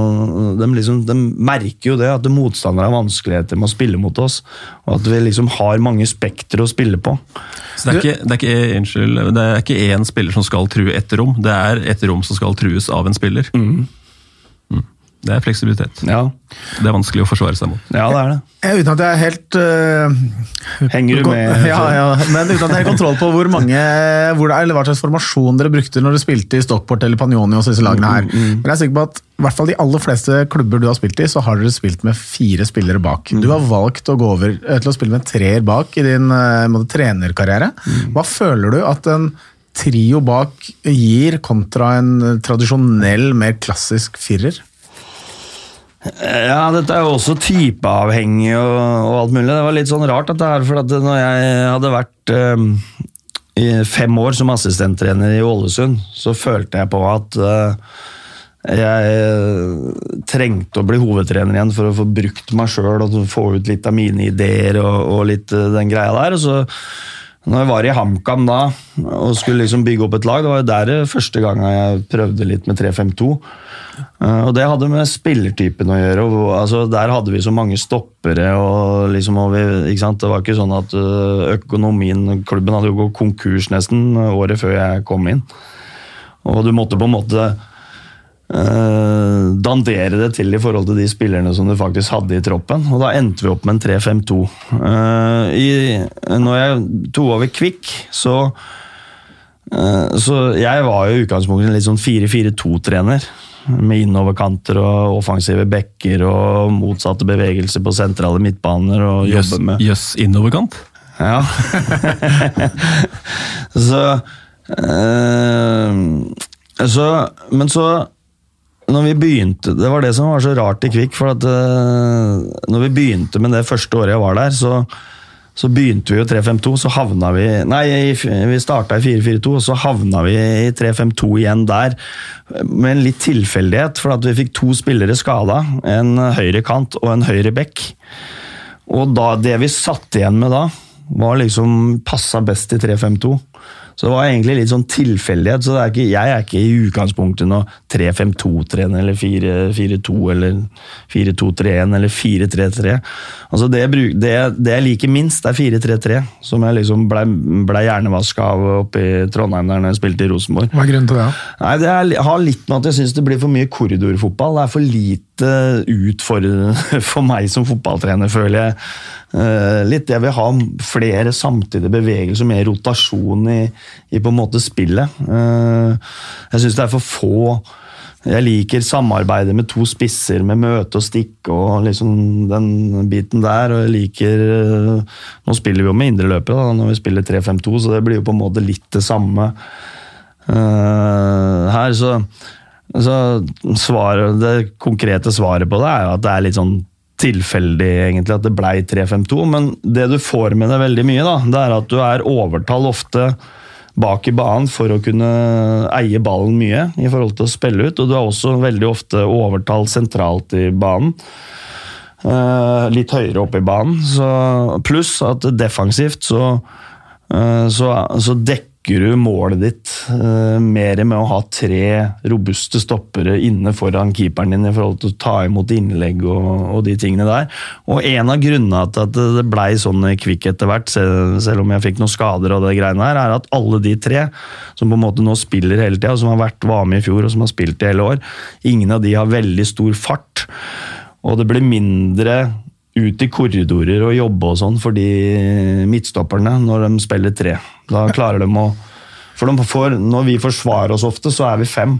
de, liksom, de, merker jo det, at motstandere har vanskeligheter med å spille mot oss. Og at vi liksom har mange spekter å spille på. Så det er, ikke, det, er ikke, unnskyld, det er ikke én spiller som skal true ett rom, det er ett rom som skal trues av en spiller. Mm. Det er fleksibilitet. Ja. Det er vanskelig å forsvare seg mot. Ja, det er det. Uten at jeg er helt uh, Henger du med? Ja, ja, men uten at jeg har kontroll på hvor mange hvor det, er, eller hva slags formasjon dere brukte når dere spilte i Stockport eller Panjoni og disse lagene her. Mm, mm. Men jeg er sikker på at i hvert fall de aller fleste klubber du har spilt i, så har dere spilt med fire spillere bak. Mm. Du har valgt å gå over eh, til å spille med treer bak i din uh, trenerkarriere. Mm. Hva føler du at en trio bak gir kontra en tradisjonell, mer klassisk firer? Ja, dette er jo også typeavhengig og, og, alt mulig. Det var litt sånn rart dette her, for at når jeg hadde vært um, i fem år som assistenttrener i Ålesund, så følte jeg på at uh, jeg uh, trengte å bli hovedtrener igjen for å få brukt meg sjøl og få ut litt av mine ideer og, og litt uh, den greia der. og så når jeg var i HamKam da og skulle liksom bygge opp et lag, det var jo der første gang jeg prøvde litt med 3-5-2. Uh, og Det hadde med spillertypen å gjøre. Og, altså, der hadde vi så mange stoppere. og, liksom, og vi, Det var ikke sånn at uh, økonomien Klubben hadde jo gått konkurs nesten året før jeg kom inn. Og du måtte på en måte uh, dandere det til i forhold til de spillerne som du faktisk hadde i troppen. Og da endte vi opp med en 3-5-2. når jeg tok over Kvikk, så så jeg var jo i utgangspunktet en litt sånn 4-4-2-trener med innoverkanter og offensive backer og motsatte bevegelser på sentrale midtbaner. og Jøss, yes, med. Jøss innoverkant? Ja. så, øh, så Men så når vi begynte, Det var det som var så rart i Kvikk. for at uh, når vi begynte med det første året jeg var der, så, så begynte vi jo 3-5-2. Så havna vi Nei, vi starta i 4-4-2, og så havna vi i 3-5-2 igjen der. Med en litt tilfeldighet, for at vi fikk to spillere skada. En høyre kant og en høyre bekk. Og da, det vi satt igjen med da, var liksom passa best i 3-5-2. Så det var egentlig litt sånn tilfeldighet. så er ikke, Jeg er ikke i utgangspunktet noe 3-5-2-trener eller 4-4-2 eller 4-2-3-1 eller 4-3-3. Altså det, det, det, jeg liker minst, er 4-3-3, som jeg liksom blei ble hjernevaska av oppe i Trondheim der jeg spilte i Rosenborg. Hva er grunnen til det? Nei, Det er, har litt med at jeg syns det blir for mye korridorfotball. Det er for lite ut for, for meg som fotballtrener, føler jeg. Eh, litt Jeg vil ha flere samtidige bevegelser, mer rotasjon i, i på en måte spillet. Eh, jeg syns det er for få jeg liker samarbeidet med to spisser, med møte og stikk og liksom den biten der. og jeg liker, eh, Nå spiller vi jo med indreløpere når vi spiller 3-5-2, så det blir jo på en måte litt det samme her. Så, så svaret, det konkrete svaret på det er jo at det er litt sånn tilfeldig egentlig at det blei 3-5-2, men det du får med det veldig mye, da, det er at du er overtall ofte bak i banen for å kunne eie ballen mye i forhold til å spille ut. Og du er også veldig ofte overtall sentralt i banen. Uh, litt høyere oppe i banen. Pluss at defensivt så, uh, så, så dekker dekker du målet ditt uh, mer med å ha tre robuste stoppere inne foran keeperen din i forhold til å ta imot innlegg og, og de tingene der. Og en av grunnene til at det blei sånn kvikk etter hvert, selv om jeg fikk noen skader og det greiene her, er at alle de tre som på en måte nå spiller hele tida, som har vært var med i fjor og som har spilt i hele år, ingen av de har veldig stor fart. Og det blir mindre ut i korridorer og jobbe og sånn for de midtstopperne når de spiller tre. Da klarer de å For de får, når vi forsvarer oss ofte, så er vi fem.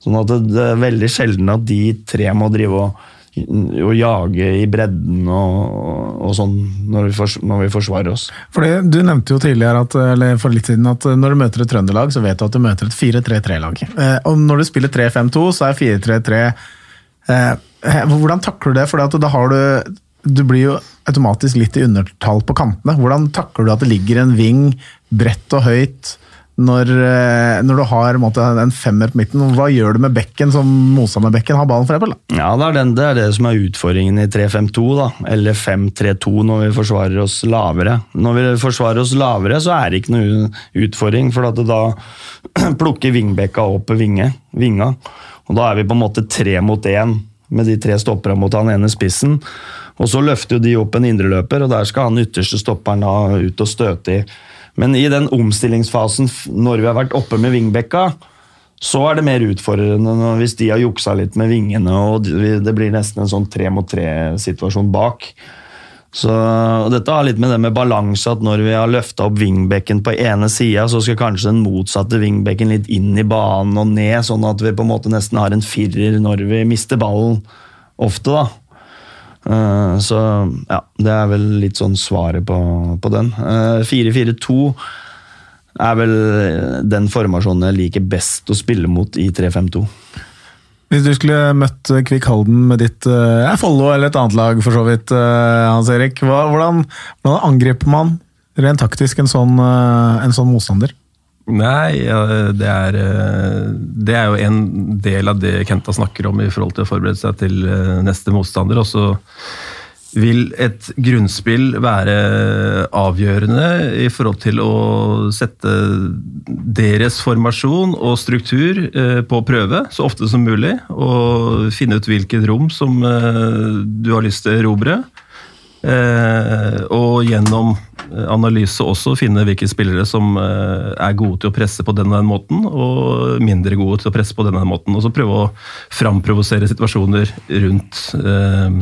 Sånn at det, er veldig sjelden at de tre må drive og, og jage i bredden og, og sånn når vi, fors, når vi, forsvarer oss. Fordi Du nevnte jo tidligere at, eller for litt siden at når du møter et trøndelag, så vet du at du møter et 4-3-3-lag. Eh, og når du spiller 3-5-2, så er 4-3-3 eh, Hvordan takler du det? For da har du du blir jo automatisk litt i undertall på kantene. Hvordan takler du at det ligger en ving bredt og høyt når, eh, når du har måte, en femmer på midten? Hva gjør du med bekken som motstander bekken har ballen, for eksempel? Ja, det er, den, det er, det som er utfordringen i 3-5-2, da. Eller 5-3-2 når vi forsvarer oss lavere. Når vi forsvarer oss lavere, så er det ikke noe utfordring, for da plukker vingbekka opp vinge, vinga. Og da er vi på en måte tre mot én med de tre stopperne mot han ene spissen. Og Så løfter jo de opp en indreløper, og der skal han ytterste stopperen da ut og støte i. Men i den omstillingsfasen, når vi har vært oppe med vingbekka, så er det mer utfordrende hvis de har juksa litt med vingene og det blir nesten en sånn tre mot tre-situasjon bak. Så Dette har litt med det med balanse at når vi har løfta opp vingbekken på ene sida, så skal kanskje den motsatte vingbekken litt inn i banen og ned, sånn at vi på en måte nesten har en firer når vi mister ballen ofte. da. Eh, så ja, det er vel litt sånn svaret på, på den. 4-4-2 eh, er vel den formasjonen jeg liker best å spille mot i 3-5-2. Hvis du skulle møtt Kvikk Halden med ditt eh, Follo eller et annet lag, for så vidt, Hans Erik, hvordan, hvordan angriper man rent taktisk en sånn, en sånn motstander? Nei, det er, eh, det er, jo en del av det Kenta snakker om i forhold til å forberede seg til eh, neste motstander. Og så vil et grunnspill være avgjørende i forhold til å sette deres formasjon og struktur eh, på prøve så ofte som mulig. Og finne ut hvilket rom som du har lyst til å erobre. Og gjennom analyse også finne hvilke spillere som eh, er gode til å presse på denne måten, og mindre gode til å presse på denne måten. Og så prøve å framprovosere situasjoner rundt eh,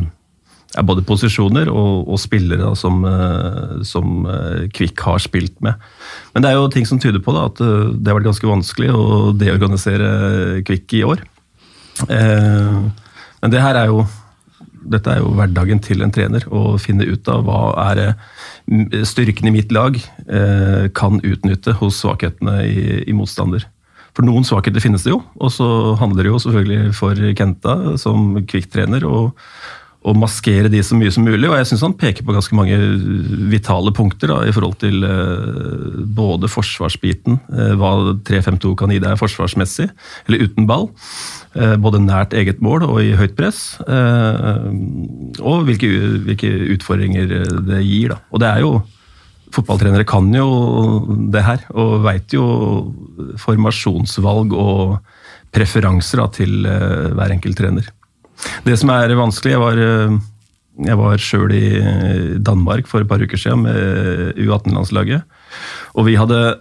både posisjoner og, og spillere da, som, eh, som Kvikk har spilt med. Men det er jo ting som tyder på da, at det har vært ganske vanskelig å deorganisere Kvikk i år. Men det her er jo dette er jo hverdagen til en trener, å finne ut av hva er styrken i mitt lag eh, kan utnytte hos svakhetene i, i, motstander. For noen svakheter finnes det jo, og så handler det jo selvfølgelig for Kenta som Kvikk-trener å å maskere de så mye som mulig. Og jeg syns han peker på ganske mange vitale punkter da, i forhold til eh, både forsvarsbiten, eh, hva 3-5-2 kan gi deg forsvarsmessig, eller uten ball. Eh, både nært eget mål og i høyt press. Eh, og hvilke, hvilke, utfordringer det gir. Da. Og det er jo Fotballtrenere kan jo det her, og veit jo formasjonsvalg og preferanser da, til eh, hver enkelt trener. Det som er vanskelig Jeg var, eh, jeg var sjøl i Danmark for et par uker siden med U18-landslaget. Og vi hadde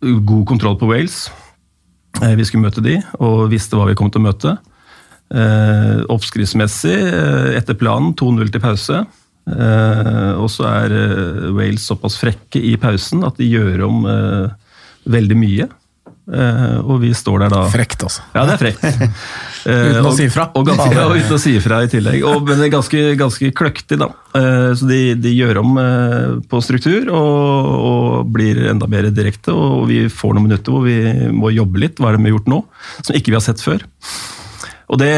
god kontroll på Wales. Eh, vi skulle møte de, og visste hva vi kom til å møte. Eh, oppskriftsmessig, etter planen, 2-0 til pause. og så er Wales såpass frekke i pausen at de gjør om veldig mye. Uh, og vi står der da Frekt, altså. Ja, det er frekt. Uh, uten å si ifra. Og, og, ja, uten å si ifra i tillegg. Og, men det er ganske, ganske kløktig, da. Uh, så de, de, gjør om på struktur og, og, blir enda mer direkte. Og vi får noen minutter hvor vi må jobbe litt. Hva er det vi har gjort nå? Som ikke vi har sett før. Og det,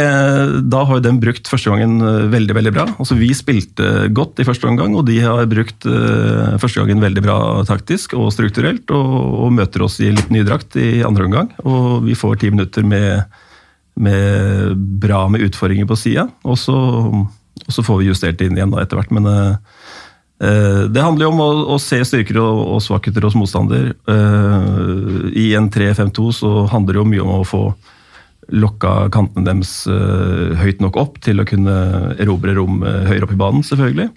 Da har jo den brukt første gangen eh, veldig veldig bra. Altså Vi spilte godt i første omgang, og de har brukt uh, første gangen veldig bra taktisk og strukturelt. Og, og møter oss i litt ny drakt i andre omgang. Og vi får ti minutter med, med, bra med utfordringer på sida. Og, og, så får vi justert inn igjen etter hvert. Men uh, det handler jo om å, å se styrker og, og, svakheter hos motstander. Uh, I en 3-5-2 så handler det jo mye om å få lokka kantene deres uh, høyt nok opp til å kunne erobre rom uh, høyere opp i banen, selvfølgelig.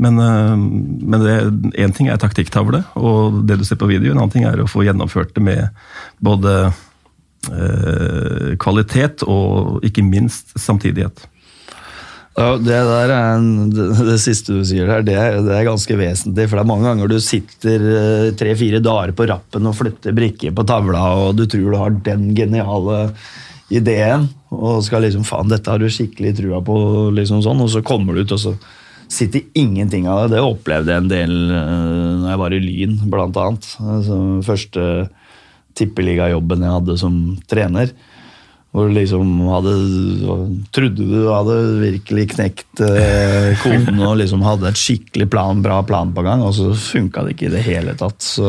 Men, uh, men én ting er taktikktavle, og det du ser på video. En annen ting er å få gjennomført det med både kvalitet og ikke minst samtidighet. Ja, det der er det, det, siste du sier der, det det er, ganske vesentlig. For det er mange ganger du sitter tre-fire dager på rappen og flytter brikker på tavla, og du tror du har den geniale ideen og skal liksom Faen, dette har du skikkelig trua på, liksom sånn, og så kommer du ut, og så sitter ingenting av det. Det opplevde jeg en del uh, når jeg var i Lyn, blant annet. Altså, første tippeligajobben jeg hadde som trener. Hvor du liksom hadde Trodde du hadde virkelig knekt eh, koden og liksom hadde et skikkelig plan, bra plan på gang, og så funka det ikke i det hele tatt. Så.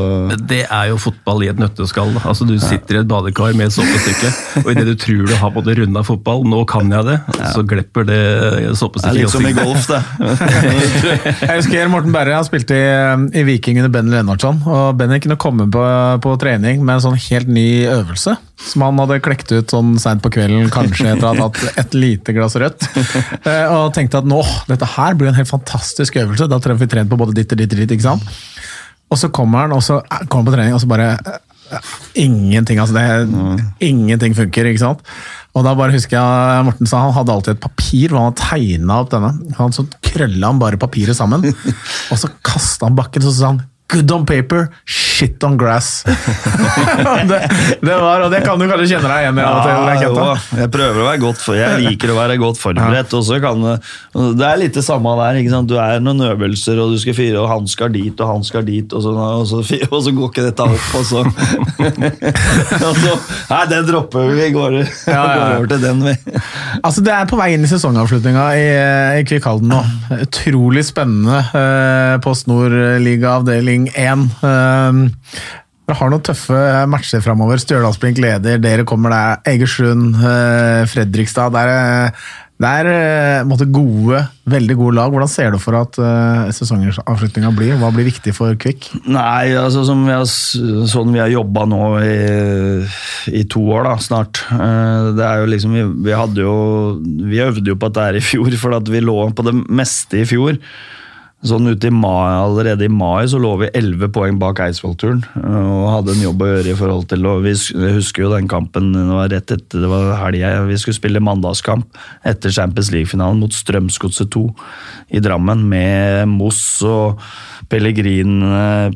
Det er jo fotball i et nøtteskall. Altså, du sitter i et badekar med et soppestykke, og idet du tror du har både runda fotball, nå kan jeg det, ja. så glepper det såpestykket. Det er litt som i golf, det. jeg husker Morten Berre har spilt i, i Viking under Benny Lennartson, og Benny kunne komme på, på trening med en sånn helt ny øvelse som han hadde klekt ut sånn seint på kvelden, kanskje etter å ha tatt et lite glass rødt. Eh, og tenkte at nå, dette her blir en helt fantastisk øvelse. Da trenger vi trent på både ditt og ditt og ditt. ikke sant? Og så kommer han og så kommer han på trening, og så bare Ingenting, altså. Det, mm. Ingenting funker, ikke sant? Og da bare husker jeg Morten sa han hadde alltid et papir hvor han hadde tegna opp denne. Han Så krølla han bare papiret sammen, og så kasta han bakken, så sa han Good on paper, shit on grass. det, det, var, og det kan du kanskje kjenne deg igjen i? Ja, jeg prøver å være godt for, jeg liker å være godt forberedt. kan Det er litt det samme der. Du er noen øvelser, og du skal fyre, og han skal dit, og han skal dit, og så, og så, og så går ikke dette opp, og så, og så Nei, den dropper vi. Vi går, ja, ja. går over til den, vi. altså, Det er på vei inn i sesongavslutninga i, i Kvikhalden nå. Utrolig spennende. Eh, Post Nord-liga avdeling avdeling én. Ehm, dere har noen tøffe matcher framover. Stjørdalsblink leder, dere kommer der. Egersund, eh, Fredrikstad. Det er, det er eh, måtte gode, veldig gode lag. Hvordan ser du for at uh, sesongavslutninga blir? Hva blir viktig for Kvikk? Nei, altså som vi har, Sånn vi har jobba nå i, i, to år, da, snart. det er jo liksom, vi, vi, hadde jo Vi øvde jo på dette i fjor, for at vi lå på det meste i fjor. Sånn ut i mai, Allerede i mai så lå vi 11 poeng bak Eidsvoll-turen og hadde en jobb å gjøre. i forhold til, og Vi husker jo den kampen det var rett etter det var helga. Vi skulle spille mandagskamp etter Champions League-finalen mot Strømsgodset 2 i Drammen med Moss og Pellegrin,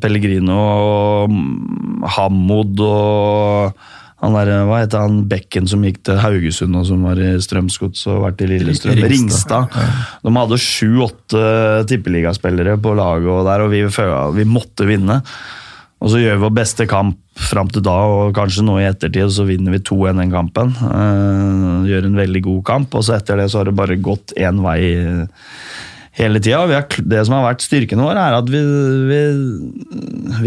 Pellegrino og Hammod og han der, hva heter han Bekken som gikk til Haugesund og som var i Strømsgods og vært i Lillestrøm? Ringstad. De hadde sju-åtte tippeligaspillere på laget, og der, og vi, vi måtte vinne. Og så gjør vi vår beste kamp fram til da, og kanskje nå i ettertid, så vinner vi 2-1 den kampen. Uh, gjør en veldig god kamp, og så etter det så har det bare gått én vei hele tida. Det som har vært styrken vår, er at vi, vi,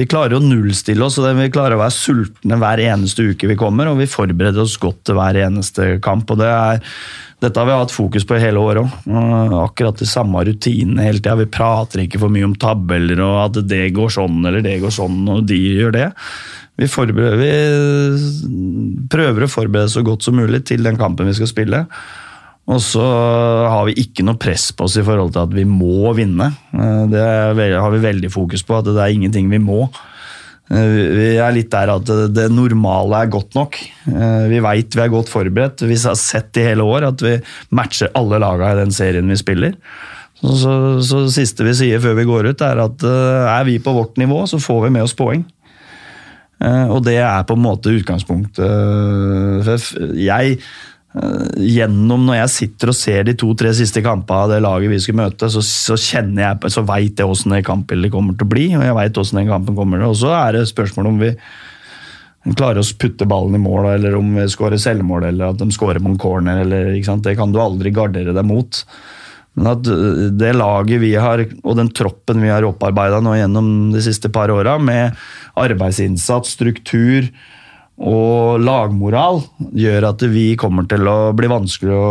vi klarer å nullstille oss. og Vi klarer å være sultne hver eneste uke vi kommer, og vi forbereder oss godt til hver eneste kamp. og det er dette har vi hatt fokus på hele året òg. Akkurat de samme rutinene hele tida. Vi prater ikke for mye om tabeller og at det går sånn eller det går sånn, og de gjør det. Vi, vi prøver å forberede så godt som mulig til den kampen vi skal spille. Og så har vi ikke noe press på oss i forhold til at vi må vinne. Det har vi veldig fokus på, at det er ingenting vi må. Eh, vi er litt der at det normale er godt nok. Eh, vi veit vi er godt forberedt. Vi har sett i hele år at vi matcher alle lagene i den serien vi spiller. Så, så, så det siste vi sier før vi går ut, er at eh, er vi på vårt nivå, så får vi med oss poeng. Og det er på en måte utgangspunktet. Jeg Eh, gjennom når jeg sitter og ser de to-tre siste kampene av det laget vi skal møte, så, så kjenner jeg, så veit jeg åssen det kampbildet kommer til å bli, og jeg veit åssen den kampen kommer til Og så er det spørsmål om vi klarer å putte ballen i mål, eller om vi skårer selvmål, eller at de skårer på en corner. Eller, det kan du aldri gardere deg mot. Men at eh, det laget vi har, og den troppen vi har opparbeida nå gjennom de siste par åra, med arbeidsinnsats, struktur, og lagmoral gjør at vi kommer til å bli vanskelig å,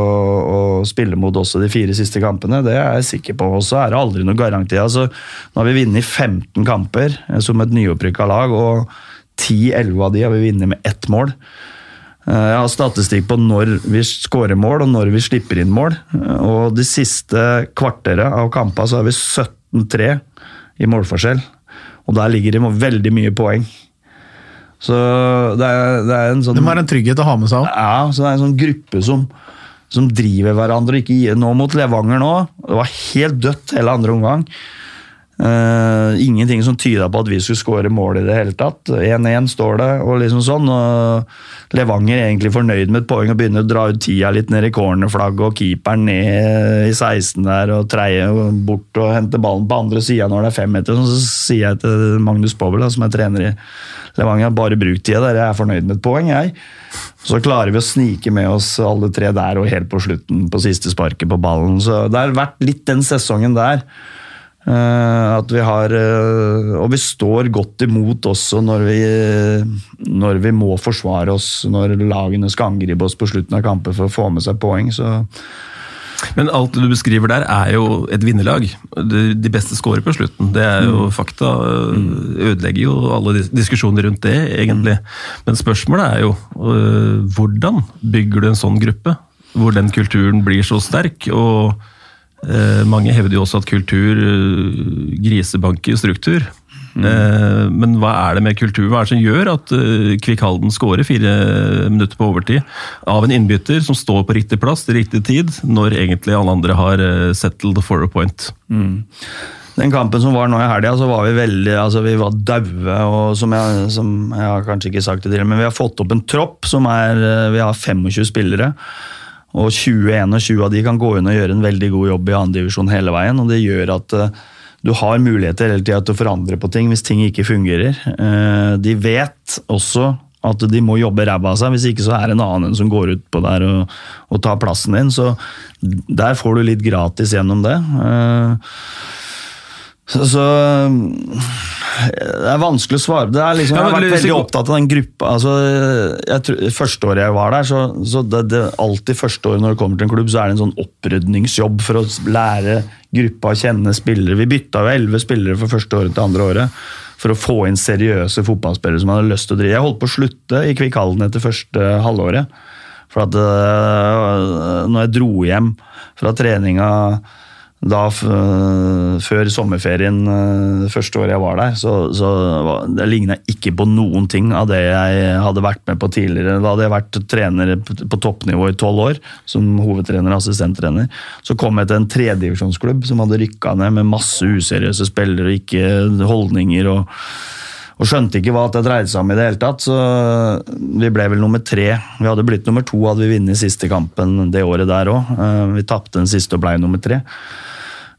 å, spille mot også de fire siste kampene. Det er jeg sikker på. Og så er det aldri noe garanti. Altså, nå har vi vunnet 15 kamper eh, som et nyopprykka lag, og 10-11 av de har vi vunnet med ett mål. Eh, jeg har statistikk på når vi skårer mål og når vi slipper inn mål. Eh, og de siste kvarteret av kampene så har vi 17-3 i målforskjell. Og der ligger det veldig mye poeng. Så det er, det er en sånn Det må være en trygghet å ha med seg òg. Ja, så det er en sånn gruppe som, som driver hverandre. Ikke nå mot Levanger nå. Det var helt dødt hele andre omgang. Uh, ingenting som tyda på at vi skulle skåre mål i det hele tatt. 1-1 står det, og liksom sånn. Og Levanger er egentlig fornøyd med et poeng og begynner å dra ut tida litt ned i cornerflagget, og keeperen ned i 16 der og treie bort og hente ballen på andre sida når det er fem meter. Så sier jeg til Magnus Povel, som er trener i Levanger bare bruk tida der, jeg er fornøyd med et poeng, jeg. Så klarer vi å snike med oss alle tre der og helt på slutten på siste sparket på ballen. Så det har vært litt den sesongen der. Uh, at vi har uh, Og vi står godt imot også når vi, når vi må forsvare oss når lagene skal angripe oss på slutten av kamper for å få med seg poeng. Så men alt du beskriver der, er jo et vinnerlag. De beste scorer på slutten. Det er jo mm. fakta. Ødelegger jo alle diskusjoner rundt det, egentlig. Men spørsmålet er jo øh, hvordan bygger du en sånn gruppe? Hvor den kulturen blir så sterk. og mange hevder jo også at kultur øh, grisebanker struktur. Mm. Men hva er det med kultur? Hva er det som gjør at eh, Kvikk Halden skårer fire minutter på overtid av en innbytter som står på riktig plass til riktig tid, når egentlig alle andre har eh, settled for a point? Mm. Den kampen som var nå i helga, så var vi veldig altså vi var daue. og som jeg, som jeg, har kanskje ikke sagt det til, men vi har fått opp en tropp som er Vi har 25 spillere. Og 20-21 av de kan gå inn og gjøre en veldig god jobb i andredivisjon hele veien. og Det gjør at du har muligheter hele tida til å forandre på ting hvis ting ikke fungerer. Eh, de vet også at de må jobbe ræva av seg, hvis ikke så er det en annen som går ut på der og, og tar plassen din. Så der får du litt gratis gjennom det. Eh, så, så, Det er vanskelig å svare. Det er liksom, jeg har vært veldig opptatt av den gruppa. Altså, tror, første året jeg var der, så, så det, det, alltid første året når det kommer til en klubb, så er det en sånn opprydningsjobb for å lære gruppa å kjenne spillere. Vi bytta jo elleve spillere fra første året til andre året for å få inn seriøse fotballspillere som hadde lyst til å drive. Jeg holdt på å slutte i Kvikk Halden etter første halvåret. For at uh, når jeg dro hjem fra treninga da før sommerferien eh, første året jeg var der, så, så det ikke på noen ting av det jeg hadde vært med på tidligere. Da hadde jeg vært trener på toppnivå i tolv år, som hovedtrener og assistenttrener. Så kom jeg til en tredjedivisjonsklubb som hadde rykka ned med masse useriøse spillere og ikke holdninger. og og skjønte ikke hva det dreide seg om i det hele tatt. Så vi ble vel nummer tre. Vi hadde blitt nummer to hadde vi vunnet siste kampen det året der òg. Eh, vi tapte den siste og ble nummer tre.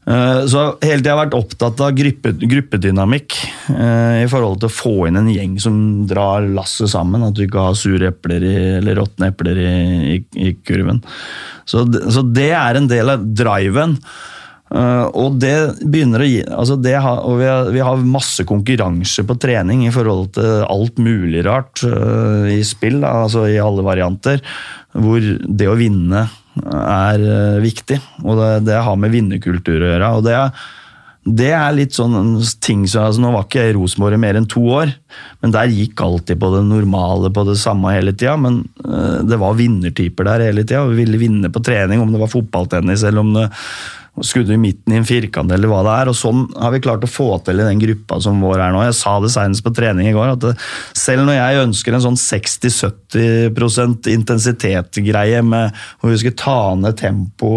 Eh, Så hele tida har jeg vært opptatt av gruppe, gruppedynamikk eh, i forhold til å få inn en gjeng som drar lasset sammen. At du ikke har sure epler i, eller råtne epler i, i, i kurven. Så, så det er en del av driven. Eh, og det begynner å gi altså har, og vi, har, vi har masse konkurranse på trening i forhold til alt mulig rart uh, i spill, da, altså i alle varianter. Hvor det å vinne er uh, viktig, og det, det har med vinnerkultur å gjøre. og det er det er litt sånn ting som, altså Nå var ikke jeg i Rosenborg i mer enn to år, men der gikk alltid på det normale, på det samme hele tida. Men det var vinnertyper der hele tida, vi ville vinne på trening, om det var fotballtennis eller om det skudde i midten i en firkant eller hva det er. og Sånn har vi klart å få til i den gruppa som vår er nå. Jeg sa det senest på trening i går, at det, selv når jeg ønsker en sånn 60-70 intensitet-greie med hvor vi skal ta ned tempo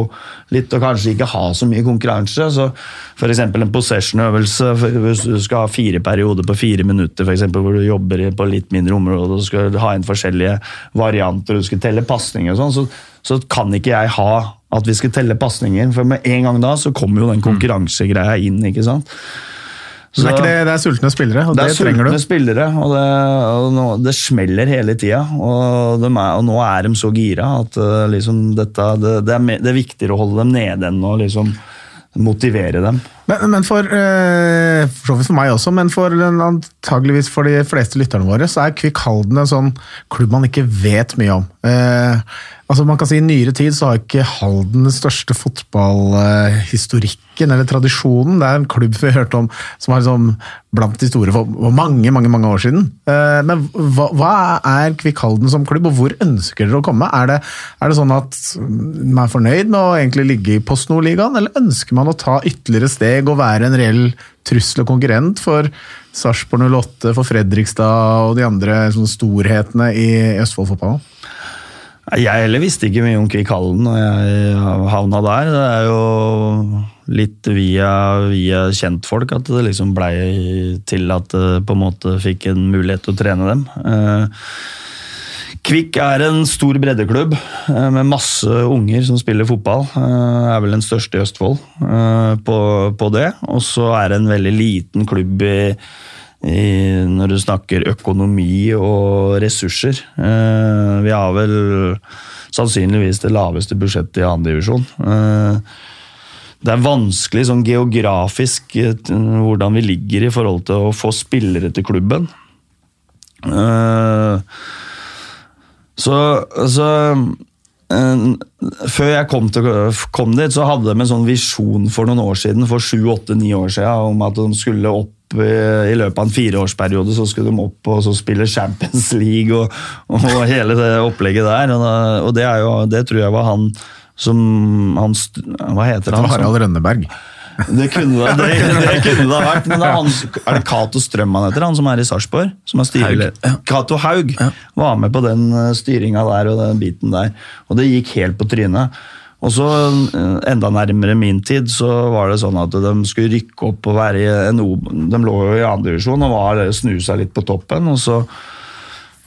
litt og kanskje ikke ha så mye konkurranse, så f.eks. en possession-øvelse hvis du skal ha fire perioder på fire minutter, for eksempel, hvor du jobber på litt mindre område og skal ha inn forskjellige varianter og du skal telle pasninger og sånn, så, så kan ikke jeg ha at vi skal telle pasninger, for med en gang da så kommer jo den konkurransegreia inn. ikke sant? Så det er det, det er sultne spillere, og Det det, er sultne spillere, og, det, og nå, det smeller hele tida. Og, og nå er de så gira at uh, liksom dette, det, det, er det er viktigere å holde dem nede enn å liksom motivere dem. Men, men for, eh, for for meg også, men for antageligvis for de fleste lytterne våre, så er Kvikk Halden en sånn klubb man ikke vet mye om. Eh, altså man kan si I nyere tid så har ikke Halden den største fotballhistorikken eller tradisjonen. Det er en klubb vi har hørt om som var liksom blant de store for mange mange, mange år siden. Eh, men hva, hva er Kvikk Halden som klubb, og hvor ønsker dere å komme? Er det, er det sånn at man er fornøyd med å egentlig ligge i Post Nord-ligaen, eller ønsker man å ta ytterligere steg og være en reell trussel og konkurrent for Sarpsborg 08, for Fredrikstad og de andre sånn, storhetene i Østfold-fotballen? Jeg heller visste ikke mye om Kvikk Hallen når jeg havna der. Det er jo litt via, via kjentfolk at det liksom blei til at det på en måte fikk en mulighet til å trene dem. Kvikk er en stor breddeklubb eh, med masse unger som spiller fotball. Eh, Er vel den største i Østfold eh, på, på det. Og så er det en veldig liten klubb i, i, når du snakker økonomi og ressurser. Vi har vel sannsynligvis det laveste budsjettet i andredivisjon. Det er vanskelig sånn geografisk hvordan vi ligger i forhold til å få spillere til klubben. Eh, så, så eh, Før jeg kom, til, kom dit, så hadde de en sånn visjon for noen år siden, for sju, åtte, ni år siden, om at de skulle opp i, i løpet av en fireårsperiode så skulle de opp og så spille Champions League og, og hele det opplegget der. Og, og det, jo, det tror jeg var han som han, Hva heter han? Harald Rønneberg. Det kunne det, det, kunne det vært, men det er, han, er det Cato Strøm han heter, han som er i Sarpsborg? Som er styreleder? Cato Haug var med på den styringa der og den biten der, og det gikk helt på trynet. Og så, eh, enda nærmere min tid, så var det sånn at de skulle rykke opp og være i en O... De lå jo i andredivisjon og var snu seg litt på toppen, og så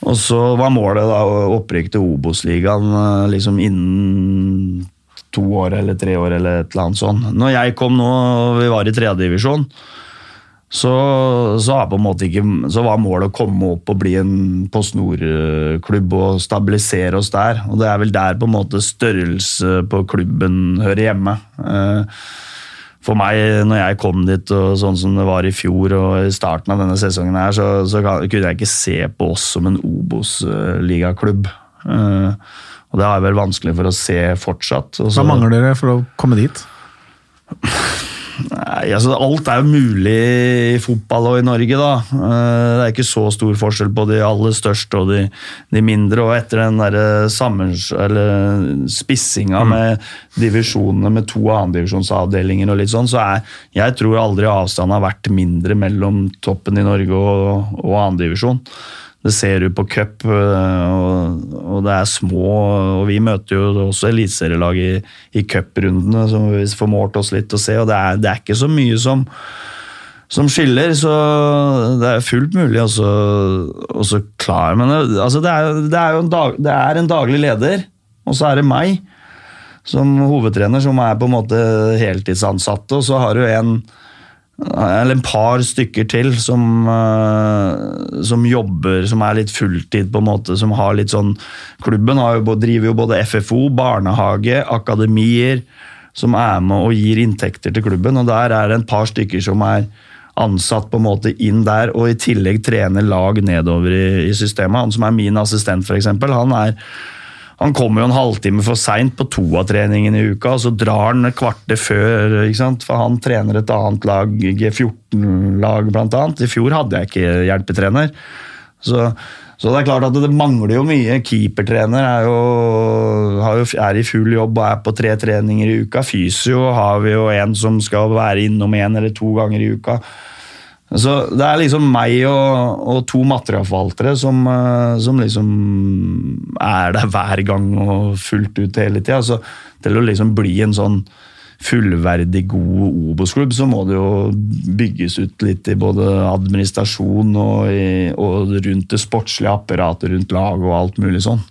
og så var målet da opprykk til Obos-ligaen eh, liksom innen to år eller tre år eller et eller annet sånt. Når jeg kom nå, og vi var i tredjedivisjon, så, så, så var målet å komme opp og bli en Post Nord-klubb og stabilisere oss der. Og det er vel der på en måte størrelse på klubben hører hjemme. Eh, For meg, når jeg kom dit, og sånn som det var i fjor og i starten av denne sesongen, her, så, så kunne jeg ikke se på oss som en Obos-ligaklubb. Eh, og det har jeg vel vanskelig for å se fortsatt. Også, Hva mangler dere for å komme dit? Nei, altså Alt er jo mulig i fotball og i Norge, da. Eh, Det er ikke så stor forskjell på de aller største og de, de mindre. Og etter den der sammens, spissinga med divisjonene med to annendivisjonsavdelinger og litt sånn, så er Jeg tror aldri avstanden har vært mindre mellom toppen i Norge og, og annendivisjon. Det ser du på cup, øh, og, og det er små og Vi møter jo også eliteserielag i, i cuprundene, som vi får målt oss litt å se. og Det er, det er ikke så mye som, som skiller, så det er fullt mulig å så- klar. Men det, altså det, er, det, er jo en dag, det er en daglig leder, og så er det meg. som hovedtrener, som er på en måte heltidsansatte, og så har du en eller en par stykker til som, uh, som jobber, som er litt fulltid, på en måte, som har litt sånn Klubben jo, driver jo både FFO, barnehage, akademier, som er med og gir inntekter til klubben. og Der er det en par stykker som er ansatt på en måte inn der, og i tillegg trener lag nedover i, i systemet. Han som er min assistent, f.eks., han er han kommer jo en halvtime for seint på to av treningene i uka, og så drar han et kvarter før. For han trener et annet lag, G14-lag bl.a. I fjor hadde jeg ikke hjelpetrener. Så, så, det er klart at det mangler jo mye. Keepertrener er, jo, jo, er i full jobb og er på tre treninger i uka. Fysio har vi jo en som skal være innom én eller to ganger i uka. Så det er liksom meg og, og to materialforvaltere som, eh, som, liksom er der hver gang og fullt ut hele tida. Så til å liksom bli en sånn fullverdig god Obos-klubb, så må det jo bygges ut litt i både administrasjon og, i, og rundt det sportslige apparatet rundt laget og alt mulig sånn.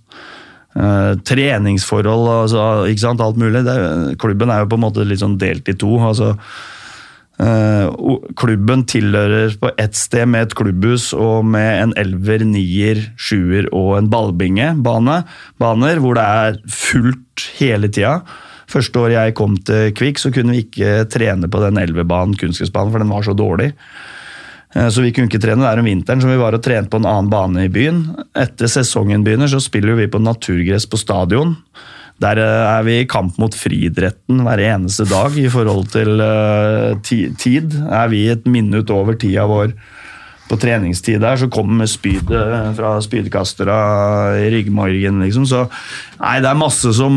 Uh, treningsforhold, altså, ikke sant, alt mulig. Det, klubben er jo på en måte litt sånn delt i to. altså klubben tilhører på ett sted med et klubbhus og med en elver, nier, sjuer og en ballbingebane. Baner hvor det er fullt hele tida. Første året jeg kom til Kvikk, så kunne vi ikke trene på den elvebanen, kunstgressbanen, for den var så dårlig. Uh, så vi kunne ikke trene der om vinteren, så vi var og trente på en annen bane i byen. Etter sesongen begynner, så spiller vi på naturgress på stadion. Der eh, er vi i kamp mot friidretten hver eneste dag i forhold til uh, tid. Er vi et minutt over tida vår på treningstid der, så kommer spydet fra spydkastere i ryggmargen, liksom. Så nei, det er masse som,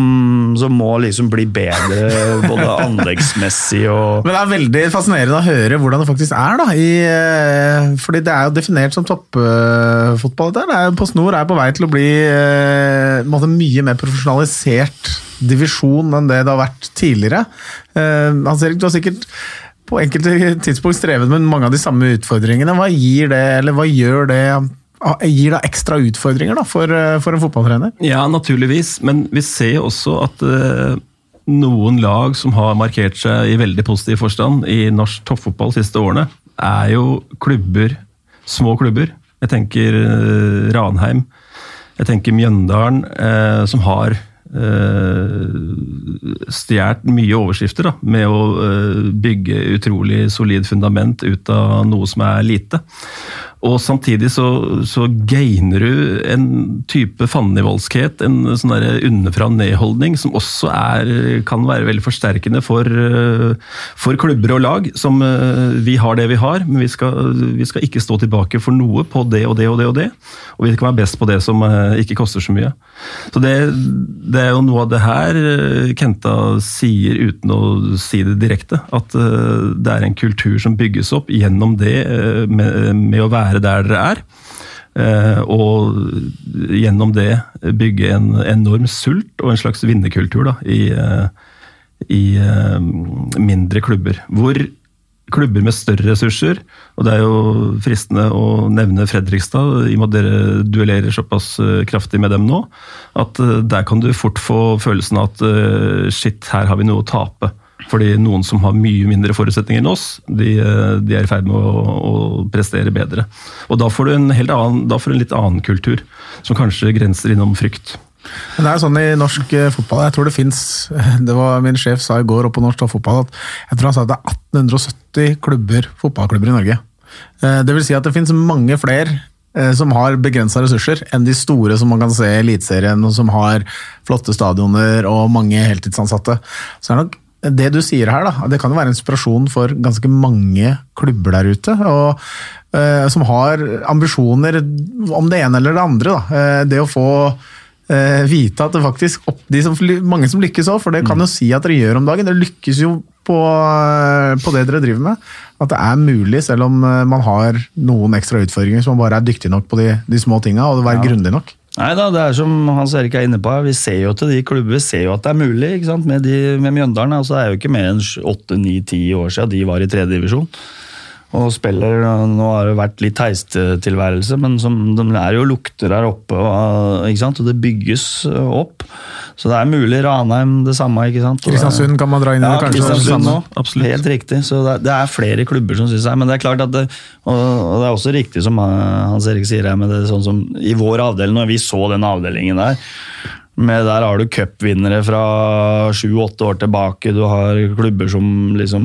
som må liksom bli bedre, både anleggsmessig og Men det er veldig fascinerende å høre hvordan det faktisk er, da. I, eh, fordi det er jo definert som toppfotball. Uh, På snor er på vei til å bli uh, mye mer profesjonalisert divisjon enn det det har vært tidligere. Uh, Hans Erik, du har sikkert på enkelte tidspunkt strevet med mange av de samme utfordringene. Hva gir det, eller hva gjør det Gir det ekstra utfordringer da, for, for, en fotballtrener? Ja, naturligvis. Men vi ser også at uh, noen lag som har markert seg i veldig positiv forstand i norsk toppfotball de siste årene, er jo klubber, små klubber. Jeg tenker uh, Ranheim. Jeg tenker Mjøndalen, uh, som har stjålet mye overskrifter da, med å uh, bygge utrolig solid fundament ut av noe som er lite. Og samtidig så, så gainer du en type fandenivoldskhet, en sånn underfra-ned-holdning, som også er, kan være veldig forsterkende for, for, klubber og lag. Som vi har det vi har, men vi skal, vi skal, ikke stå tilbake for noe på det og det og det og det. Og vi kan være best på det som ikke koster så mye. Så det, det er jo noe av det her Kenta sier uten å si det direkte. At det er en kultur som bygges opp gjennom det med, med å være være der dere er. Eh, og gjennom det bygge en enorm sult og en slags vinnerkultur i, eh, i eh, mindre klubber. Hvor klubber med større ressurser, og det er jo fristende å nevne Fredrikstad, i og med at dere duellerer såpass kraftig med dem nå, at der kan du fort få følelsen av at shit, her har vi noe å tape. Fordi noen som har mye mindre forutsetninger enn oss, de, de er i ferd med å, å, prestere bedre. Og da får du en helt annen, da får du en litt annen kultur, som kanskje grenser innom frykt. Men det er sånn i norsk eh, fotball, jeg tror det fins Det var min sjef sa i går oppe på norsk fotball at jeg tror han sa at det er 1870 klubber, fotballklubber i Norge. Eh, det vil si at det fins mange flere eh, som har begrensa ressurser, enn de store som man kan se i Eliteserien, og som har flotte stadioner og mange heltidsansatte. Så er det nok det du sier her, da, det kan jo være inspirasjon for ganske mange klubber der ute. Og, uh, som har ambisjoner om det ene eller det andre. Da. Uh, det å få uh, vite at det faktisk opp, de som, Mange som lykkes òg, for det kan jo si at dere gjør om dagen. Dere lykkes jo på, på, det dere driver med. At det er mulig, selv om man har noen ekstra utfordringer, så man bare er dyktig nok på de, de små tinga og være ja. grundig nok. Nei da, det er som Hans Erik er inne på, vi ser jo til de klubber, ser jo at det er mulig. ikke sant? Med, de, med Mjøndalen altså, det er jo ikke mer enn åtte, ni, ti år siden de var i tredje divisjon. Og spiller Nå har det vært litt heistilværelse, men som, de er jo lukter her oppe, og, ikke sant? og det bygges opp. Så det er mulig. Ranheim det samme. ikke sant? Kristiansund kan man dra inn i ja, det, kanskje. Kristiansund nå. Absolutt. Helt riktig. Så det er, det er flere klubber som syns det. Men det er klart at det, og, og det er også riktig som eh, Hans Erik sier her, med det sånn som i vår avdeling, når vi så den avdelingen der med Der har du cupvinnere fra sju-åtte år tilbake. Du har klubber som liksom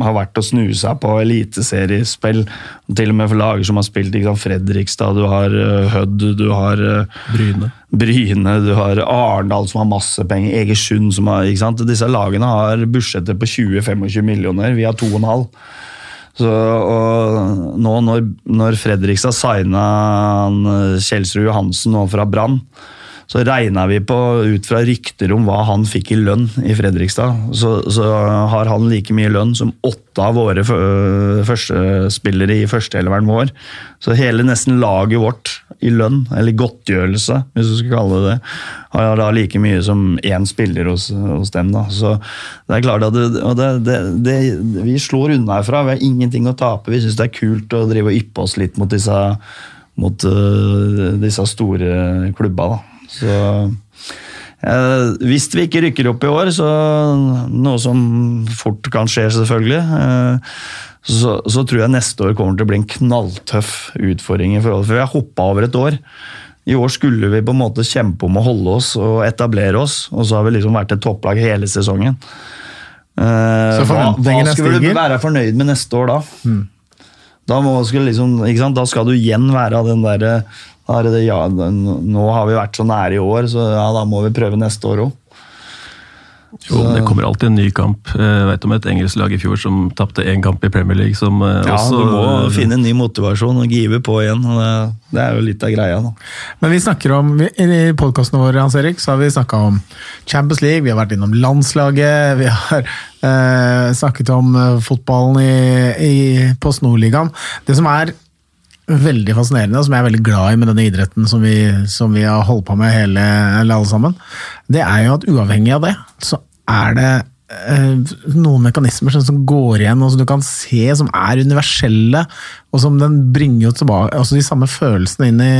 har vært og snusa på eliteseriespill. Til og med for lager som har spilt liksom Fredrikstad, du har uh, Hødd, du har uh, Bryne. Bryne, du har Arendal som har masse penger, Egersund som har ikke sant? Disse lagene har budsjetter på 20-25 millioner, vi har 2,5. Så, og nå når, når Fredrikstad signa eh, Kjelsrud Johansen nå fra Brann, så regna vi på, ut fra rykter om hva han fikk i lønn i Fredrikstad, så, så har han like mye lønn som åtte av våre fø- førstespillere i førsteelveren vår. Så hele nesten laget vårt i lønn, eller godtgjørelse, hvis du skal kalle det det, har da like mye som én spiller hos, hos dem. da. Så det er klart at det, det, det, det, Vi slår unna herfra, vi har ingenting å tape. Vi syns det er kult å drive og yppe oss litt mot disse, mot, uh, disse store klubba. da. Så eh, Hvis vi ikke rykker opp i år, så noe som fort kan skje, selvfølgelig, eh, så, så tror jeg neste år kommer til å bli en knalltøff utfordring. i forhold, For vi har hoppa over et år. I år skulle vi på en måte kjempe om å holde oss og etablere oss, og så har vi liksom vært et topplag hele sesongen. Eh, Så hva, hva skal du være fornøyd med neste år da? Da, må, skal liksom, da skal du igjen være av den derre da er det, ja, Nå har vi vært så nære i år, så ja, da må vi prøve neste år òg. Jo, men det kommer alltid en ny kamp. Jeg vet om et engelsk lag i fjor som tapte én kamp i Premier League. Som eh, Ja, også, du må finne en ny motivasjon og give på igjen. og Det, det er jo litt av greia. da. Men vi snakker om, vi- I podkastene våre Hans Erik, så har vi snakka om Champions League, vi har vært innom landslaget, vi har eh, snakket om eh, fotballen i, i Post Nord-ligaen. Det som er veldig fascinerende, og som jeg er veldig glad i med denne idretten som vi, som vi har holdt på med hele, alle sammen, det er jo at uavhengig av det, så er det eh, noen mekanismer som, som går igjen, og som du kan se som er universelle, og som den bringer jo tilbake altså de samme følelsene inn i,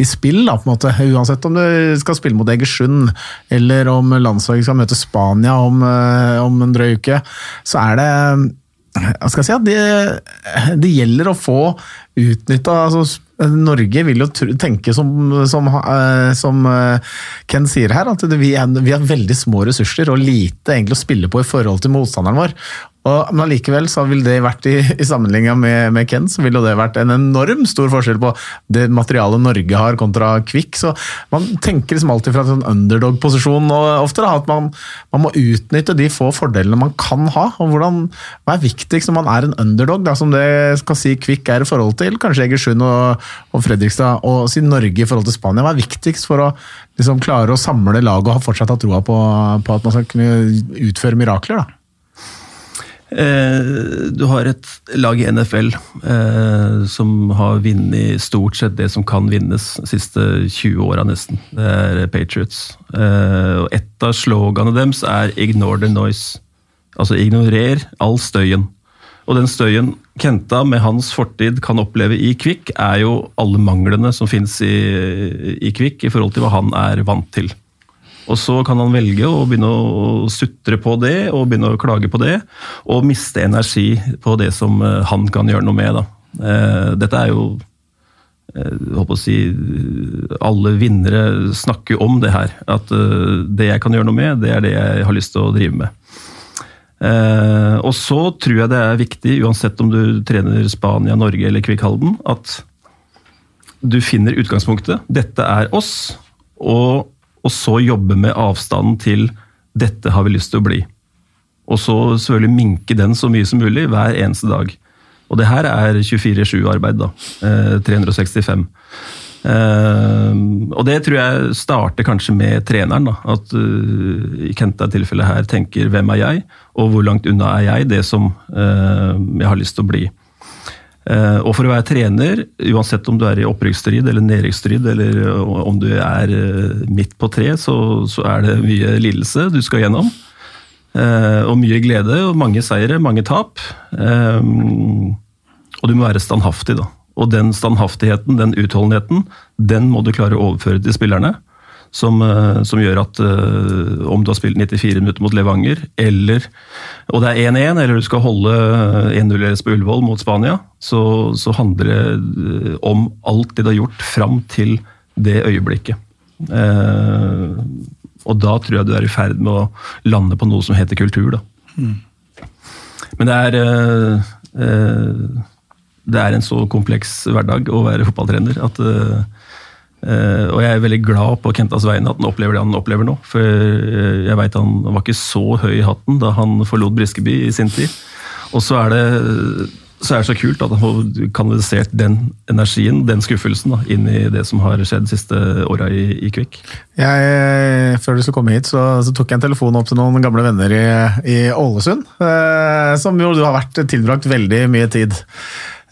i spill, da, på en måte. Uansett om du skal spille mot Egersund, eller om landslaget skal møte Spania om, eh, om en drøy uke, så er det hva skal si, at det, det gjelder å få utnytta altså, Norge vil jo tenke som, som, eh, som eh, Ken sier her, at vi, er, vi har veldig små ressurser og lite egentlig å spille på i forhold til motstanderen vår. Og, men allikevel så vil det vært i, i sammenligna med, med Ken, så ville det vært en enorm stor forskjell på det materialet Norge har kontra Kvikk. Så man tenker liksom alltid fra en sånn underdog-posisjon og ofte da, at man, man må utnytte de få fordelene man kan ha. og hvordan, Hva er viktigst når man er en underdog, da, som det skal si Kvikk er i forhold til kanskje Egersund og, og Fredrikstad, og si Norge i forhold til Spania. Hva er viktigst for å liksom, klare å samle laget og fortsatt ha troa på, på at man skal kunne utføre mirakler? da? Eh, du har et lag i NFL eh, som har vunnet stort sett det som kan vinnes de siste 20 åra, nesten. Det er Patriots. Eh, og et av sloganene deres er 'ignore the noise'. Altså ignorer all støyen. Og den støyen Kenta med hans fortid kan oppleve i Kvikk, er jo alle manglene som finnes i, i Kvikk i forhold til hva han er vant til. Og så kan han velge å begynne å sutre på det og begynne å klage på det, og miste energi på det som eh, han kan gjøre noe med. Da. Eh, Dette er jo eh, jeg håper å si, Alle vinnere snakker om det her. At det jeg kan gjøre noe med, det er det jeg har lyst til å drive med. Og så tror jeg det er viktig, uansett om du trener Spania, Norge eller Kvikk Halden, at du finner utgangspunktet. Dette er oss. Og, og så jobbe med avstanden til 'dette har vi lyst til å bli'. Og så selvfølgelig minke den så mye som mulig hver eneste dag. Og det her er 24-7-arbeid, da. Eh, 365. Eh, og det tror jeg starter kanskje med treneren. da, At uh, i Kenta tilfellet her tenker 'hvem er jeg', og hvor langt unna er jeg det som eh, jeg har lyst til å bli. Eh, og for å være trener, uansett om du er i opprykksstrid eller nedrykksstrid, eller eh, om du er eh, midt på tre, så, så er det mye lidelse du skal gjennom. Og mye glede, og mange seire, mange tap. Og du må være standhaftig, da. Og den standhaftigheten, den utholdenheten, den må du klare å overføre til spillerne. Som, eh, som gjør at uh, om du har spilt 94 minutter mot Levanger, eller og det er 1-1, eller du skal holde 1-0-ledelse på Ullevål mot Spania, så, så, handler det om alt det du har gjort fram til det øyeblikket. Og da tror jeg du er i ferd med å lande på noe som heter kultur. Da. Mm. Men det er det er en så kompleks hverdag å være fotballtrener at uh, og jeg er veldig glad på Kentas vegne at han opplever det han opplever nå. For jeg vet han var ikke så høy i hatten da han forlot Briskeby i sin tid. Og så er det så er det så kult at han har kanalisert den energien, den skuffelsen, da, inn i det som har skjedd de siste åra i, i Kvikk. Jeg, før du skulle komme hit, så, så, tok jeg en telefon opp til noen gamle venner i, i Ålesund. Eh, som jo du har vært tilbrakt veldig mye tid.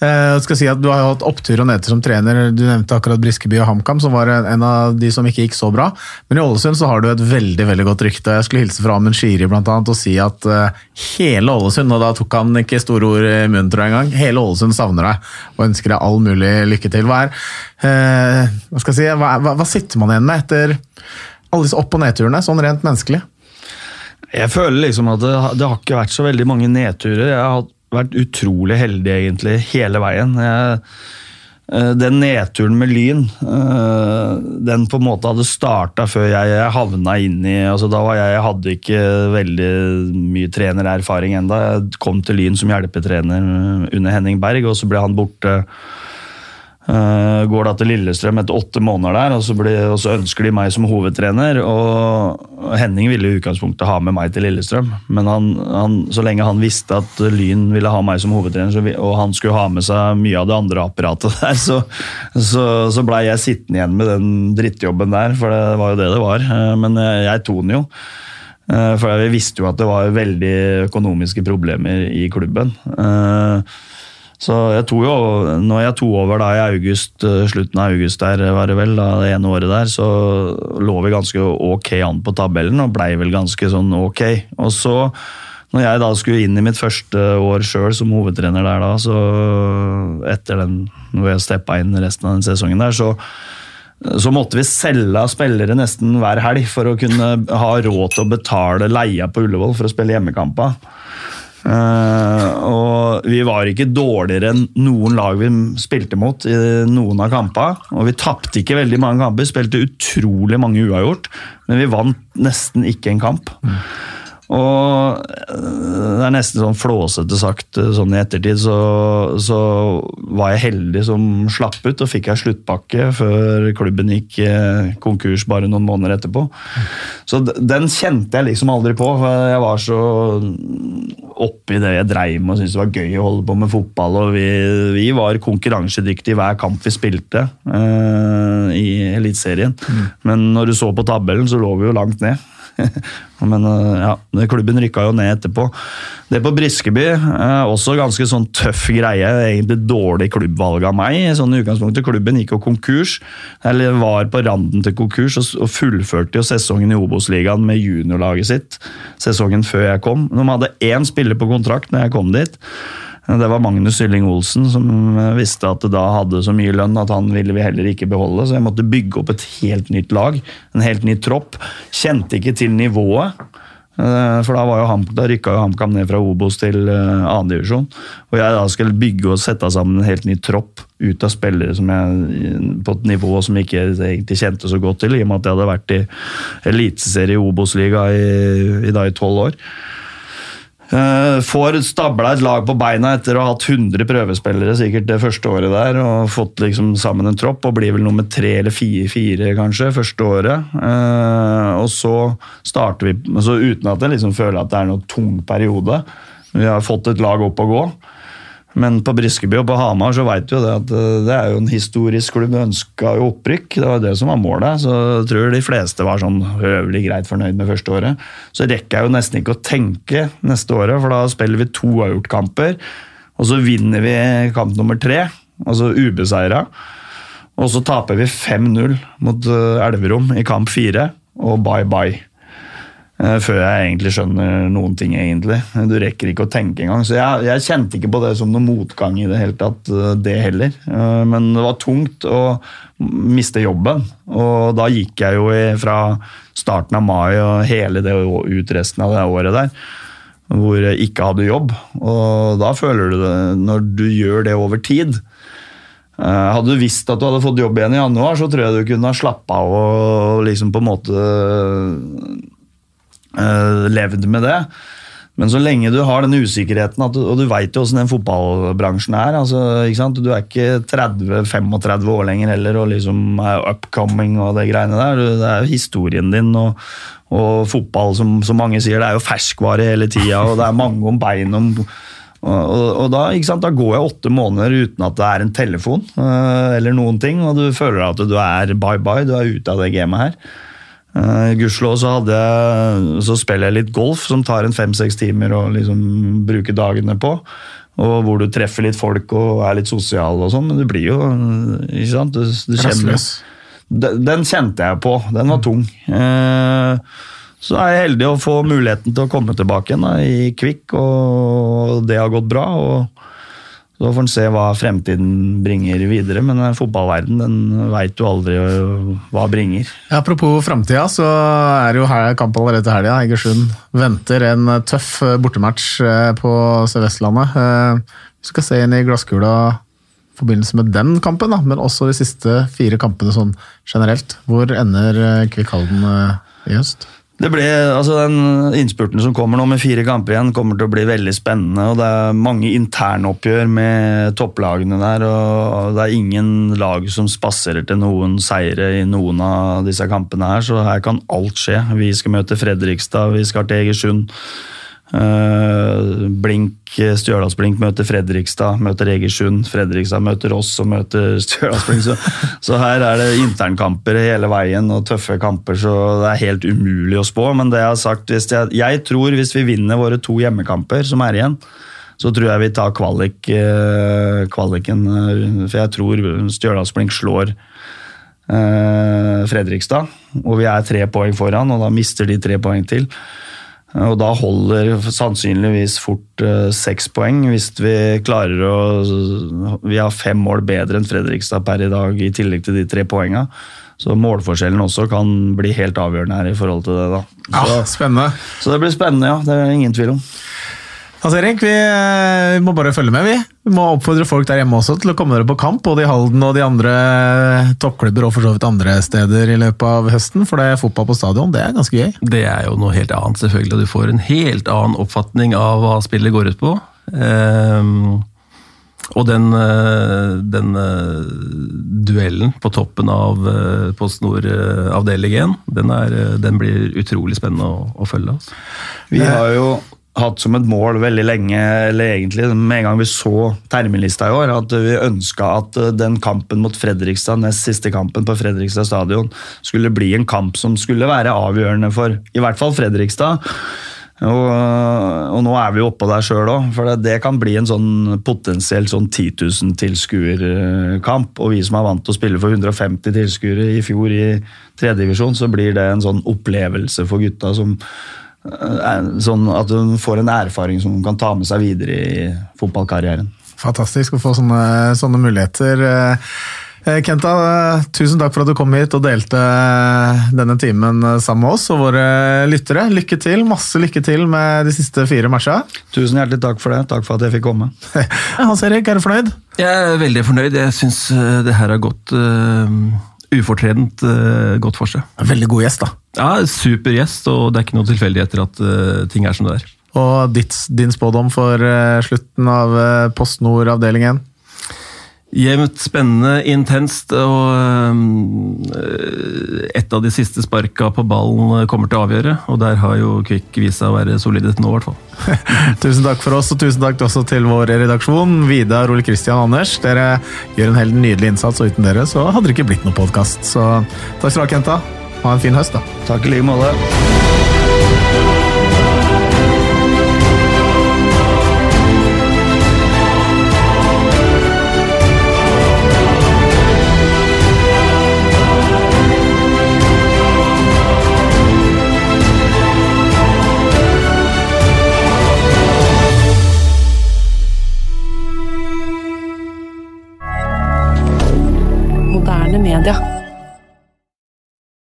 Jeg eh, skal si at Du har hatt opptur og nedtur som trener. Du nevnte akkurat Briskeby og HamKam, som var en av de som ikke gikk så bra. Men i Ålesund så har du et veldig veldig godt rykte. Jeg skulle hilse fra Amund Shiri blant annet, og si at uh, hele Ålesund, og da tok han ikke store ord i munnen tror jeg engang, hele Ålesund savner deg og ønsker deg all mulig lykke til. Hva, er, uh, hva, skal jeg si, hva, hva sitter man igjen med etter alle disse opp- og nedturene, sånn rent menneskelig? Jeg føler liksom at det, det, har ikke vært så veldig mange nedturer. Jeg har hatt vært utrolig heldig egentlig hele veien. Jeg, eh, den nedturen med Lyn, eh, den på en måte hadde starta før jeg havna inn i altså da var Jeg, jeg hadde ikke veldig mye trenererfaring enda. Jeg kom til Lyn som hjelpetrener under Henning Berg, og så ble han borte Uh, går da til Lillestrøm etter åtte måneder der, og så, ble, og så, ønsker de meg som hovedtrener. og Henning ville i utgangspunktet ha med meg til Lillestrøm, men han, han, så lenge han visste at Lyn ville ha meg som hovedtrener, vi, og han skulle ha med seg mye av det andre apparatet der, så, så, så blei jeg sittende igjen med den drittjobben der, for det var jo det det var. Uh, men jeg, jeg tok den jo. Uh, for vi visste jo at det var veldig økonomiske problemer i klubben. Uh, så jeg tok jo, når jeg tok over da i august, eh, slutten av august der, var det vel, da, det ene året der, så lå vi ganske ok an på tabellen og blei vel ganske sånn ok. Og så, når jeg da skulle inn i mitt første år sjøl som hovedtrener der da, så etter den, hvor jeg steppa inn resten av den sesongen der, så så måtte vi selge spillere nesten hver helg for å kunne ha råd til å betale leia på Ullevål for å spille hjemmekamper. Uh, og vi var ikke dårligere enn noen lag vi spilte mot i noen av kampene. Og vi tapte ikke veldig mange kamper, spilte utrolig mange uavgjort, men vi vant nesten ikke en kamp. Mm. Og eh, det er nesten sånn flåsete sagt eh, sånn i ettertid, så, så, var jeg heldig som slapp ut og fikk ei sluttpakke før klubben gikk eh, konkurs bare noen måneder etterpå. Så den kjente jeg liksom aldri på. for Jeg var så oppi det jeg dreiv med og syntes det var gøy å holde på med fotball. og Vi, vi var konkurransedyktige hver kamp vi spilte uh, i Eliteserien. Mm. Men når du så på tabellen, så lå vi jo langt ned. Men eh, ja, klubben rykka jo ned etterpå. Det på Briskeby er også ganske sånn tøff greie. Egentlig dårlig klubbvalg av meg. sånn i utgangspunktet. Klubben gikk jo konkurs, eller var på randen til konkurs, og fullførte jo sesongen i Obos-ligaen med juniorlaget sitt sesongen før jeg kom. De hadde én spiller på kontrakt når jeg kom dit. Det var Magnus Sylling Olsen som visste at det da hadde så mye lønn at han ville vi heller ikke beholde, så jeg måtte bygge opp et helt nytt lag. En helt ny tropp. Kjente ikke til nivået. Eh, for da, var jo Ham, da rykka jo HamKam ned fra Obos til 2. divisjon Og jeg da skulle bygge og sette sammen en helt ny tropp ut av spillere som jeg, på et nivå som jeg ikke egentlig kjente så godt til, i og med at jeg hadde vært i eliteserie i Obos-liga i, i, i tolv år. Uh, får stabla et lag på beina etter å ha hatt 100 prøvespillere sikkert det første året der, og fått liksom sammen en tropp, og blir vel nummer tre eller fire, fire kanskje første året. Uh, og så starter vi så uten at jeg liksom føler at det er noen tung periode. Vi har fått et lag opp å gå. Men på Briskeby og på Hamar så vet du det at eh, det er jo en historisk klubb. Ønska jo opprykk, det var det som var målet. Så jeg tror de fleste var sånn høvelig greit fornøyd med første året. Så rekker jeg jo nesten ikke å tenke neste året, for da spiller vi to avgjortkamper. Og så vinner vi kamp nummer tre, altså ubeseira. Og så taper vi 5-0 mot eh, Elverum i kamp fire, og bye bye. Eh, før jeg egentlig skjønner noen ting, egentlig. Du rekker ikke å tenke engang. Så jeg, jeg kjente ikke på det som noen motgang i det hele tatt, eh, det heller. Eh, Men det var tungt å miste jobben, og da gikk jeg jo fra starten av mai og hele det ut resten av det året der, hvor jeg ikke hadde jobb. Og da føler du det, når du gjør det over tid, Eh, Hadde du visst at du hadde fått jobb igjen i januar, så tror jeg du kunne ha slappa av og liksom på en måte eh, levd med det. Men så lenge du har den usikkerheten, du, og du veit jo åssen den fotballbransjen er altså? Du er ikke 30-35 år lenger heller og liksom er upcoming og det greiene der. Det er jo historien din og, og fotball, som, som mange sier, det er jo ferskvare hele tida, og det er mange om bein om og, og, og da, da går jeg åtte måneder uten at det er en telefon øh, eller noen ting, og du føler at du er bye-bye, du er ute av det gamet her. Uh, Gudskjelov så, hadde så spiller jeg litt golf, som tar en fem-seks timer å liksom bruke dagene på. Og hvor du treffer litt folk og er litt sosial og sånn, men du blir jo ikke sant? Du, du kjenner, den, den kjente jeg på. Den var tung. Uh, så er jeg heldig å få muligheten til å komme tilbake igjen da, i Kvikk, og det har gått bra. og Så får en se hva fremtiden bringer videre, men eh, fotballverden den veit du aldri eh, hva bringer. Apropos framtida, så er det jo her kamp allerede til helga. Egersund venter en tøff eh, bortematch eh, på Sør-Vestlandet. Vi skal se inn i glasskula i forbindelse med den kampen, da, men også de siste fire kampene sånn generelt. Hvor ender Kvikalden i høst? Det ble, altså Den innspurten som kommer nå med fire kamper igjen, kommer til å bli veldig spennende. og Det er mange internoppgjør med topplagene der. og Det er ingen lag som spaserer til noen seire i noen av disse kampene. her, Så her kan alt skje. Vi skal møte Fredrikstad, vi skal til Egersund. Eh, Blink, Stjørdalsblink møter Fredrikstad, møter Egersund. Fredrikstad møter oss og møter Stjørdalsblink. Så, så her er det internkamper hele veien og tøffe kamper, så det er helt umulig å spå. Men det jeg har sagt, jeg, jeg tror hvis vi vinner våre to hjemmekamper som er igjen, så tror jeg vi tar kvalik, eh, kvaliken. eh, For jeg tror Stjørdalsblink slår eh, Fredrikstad, og vi er tre poeng foran, og da mister de tre poeng til. Og da holder sannsynligvis fort eh, seks poeng hvis vi klarer å Vi har fem mål bedre enn Fredrikstad per i dag, i tillegg til de tre poenga. Så målforskjellen også kan bli helt avgjørende her i forhold til det. da. Så, Ja, spennende. så det blir spennende, ja. Det er ingen tvil om. Hans Erik, vi vi, må bare følge med, vi. Vi må oppfordre folk der hjemme også til å komme dere på kamp, både i Halden og de andre toppklubber og for så vidt andre steder i løpet av høsten, for det er fotball på stadion, det er ganske gøy. Det er jo noe helt annet, selvfølgelig. og Du får en helt annen oppfatning av hva spillet går ut på. Um, og den, eh, den eh, duellen på toppen av eh, Post Nord-avdelingen, den, er, eh, den blir utrolig spennende å, å følge. Altså. Vi har jo hatt som et mål veldig lenge, eller egentlig med en gang vi så terminlista i år, at vi ønska at eh, den kampen mot Fredrikstad, nest siste kampen på Fredrikstad stadion, skulle bli en kamp som skulle være avgjørende for i hvert fall Fredrikstad. Og, og nå er vi jo oppå der sjøl òg, for det, det kan bli en sånn potensielt sånn 10 000 tilskuerkamp. Og vi som er vant til å spille for 150 tilskuere i fjor i tredjedivisjon, så blir det en sånn opplevelse for gutta som sånn at hun får en erfaring som hun kan ta med seg videre i fotballkarrieren. Fantastisk å få sånne, sånne muligheter. Eh, Kenta, eh, tusen takk for at du kom hit og delte eh, denne timen eh, sammen med oss og våre lyttere. Lykke til, masse lykke til med de siste fire matcha. Tusen hjertelig takk for det. Takk for at jeg fikk komme. Hans Erik, er du fornøyd? Jeg er veldig fornøyd. Jeg syns eh, det her har gått uh, ufortredent uh, godt for seg. Veldig god gjest, da. Ja, Super gjest, og det er ikke noen tilfeldigheter at uh, ting er som det er. Og ditt, din spådom for uh, slutten av uh, Post Nord avdeling 1? Jevnt, spennende, intenst, og øh, et av de siste sparka på ballen kommer til å avgjøre. Og der har jo Kvikk vist seg å være solide til nå, i hvert fall. Tusen takk for oss, og tusen takk også til vår redaksjon. Vidar, Ole Kristian og Anders. Dere gjør en helt nydelig innsats, og uten dere så hadde det ikke blitt noen podkast. Så takk skal du ha, Kenta. Ha en fin høst, da. Takk i like måte.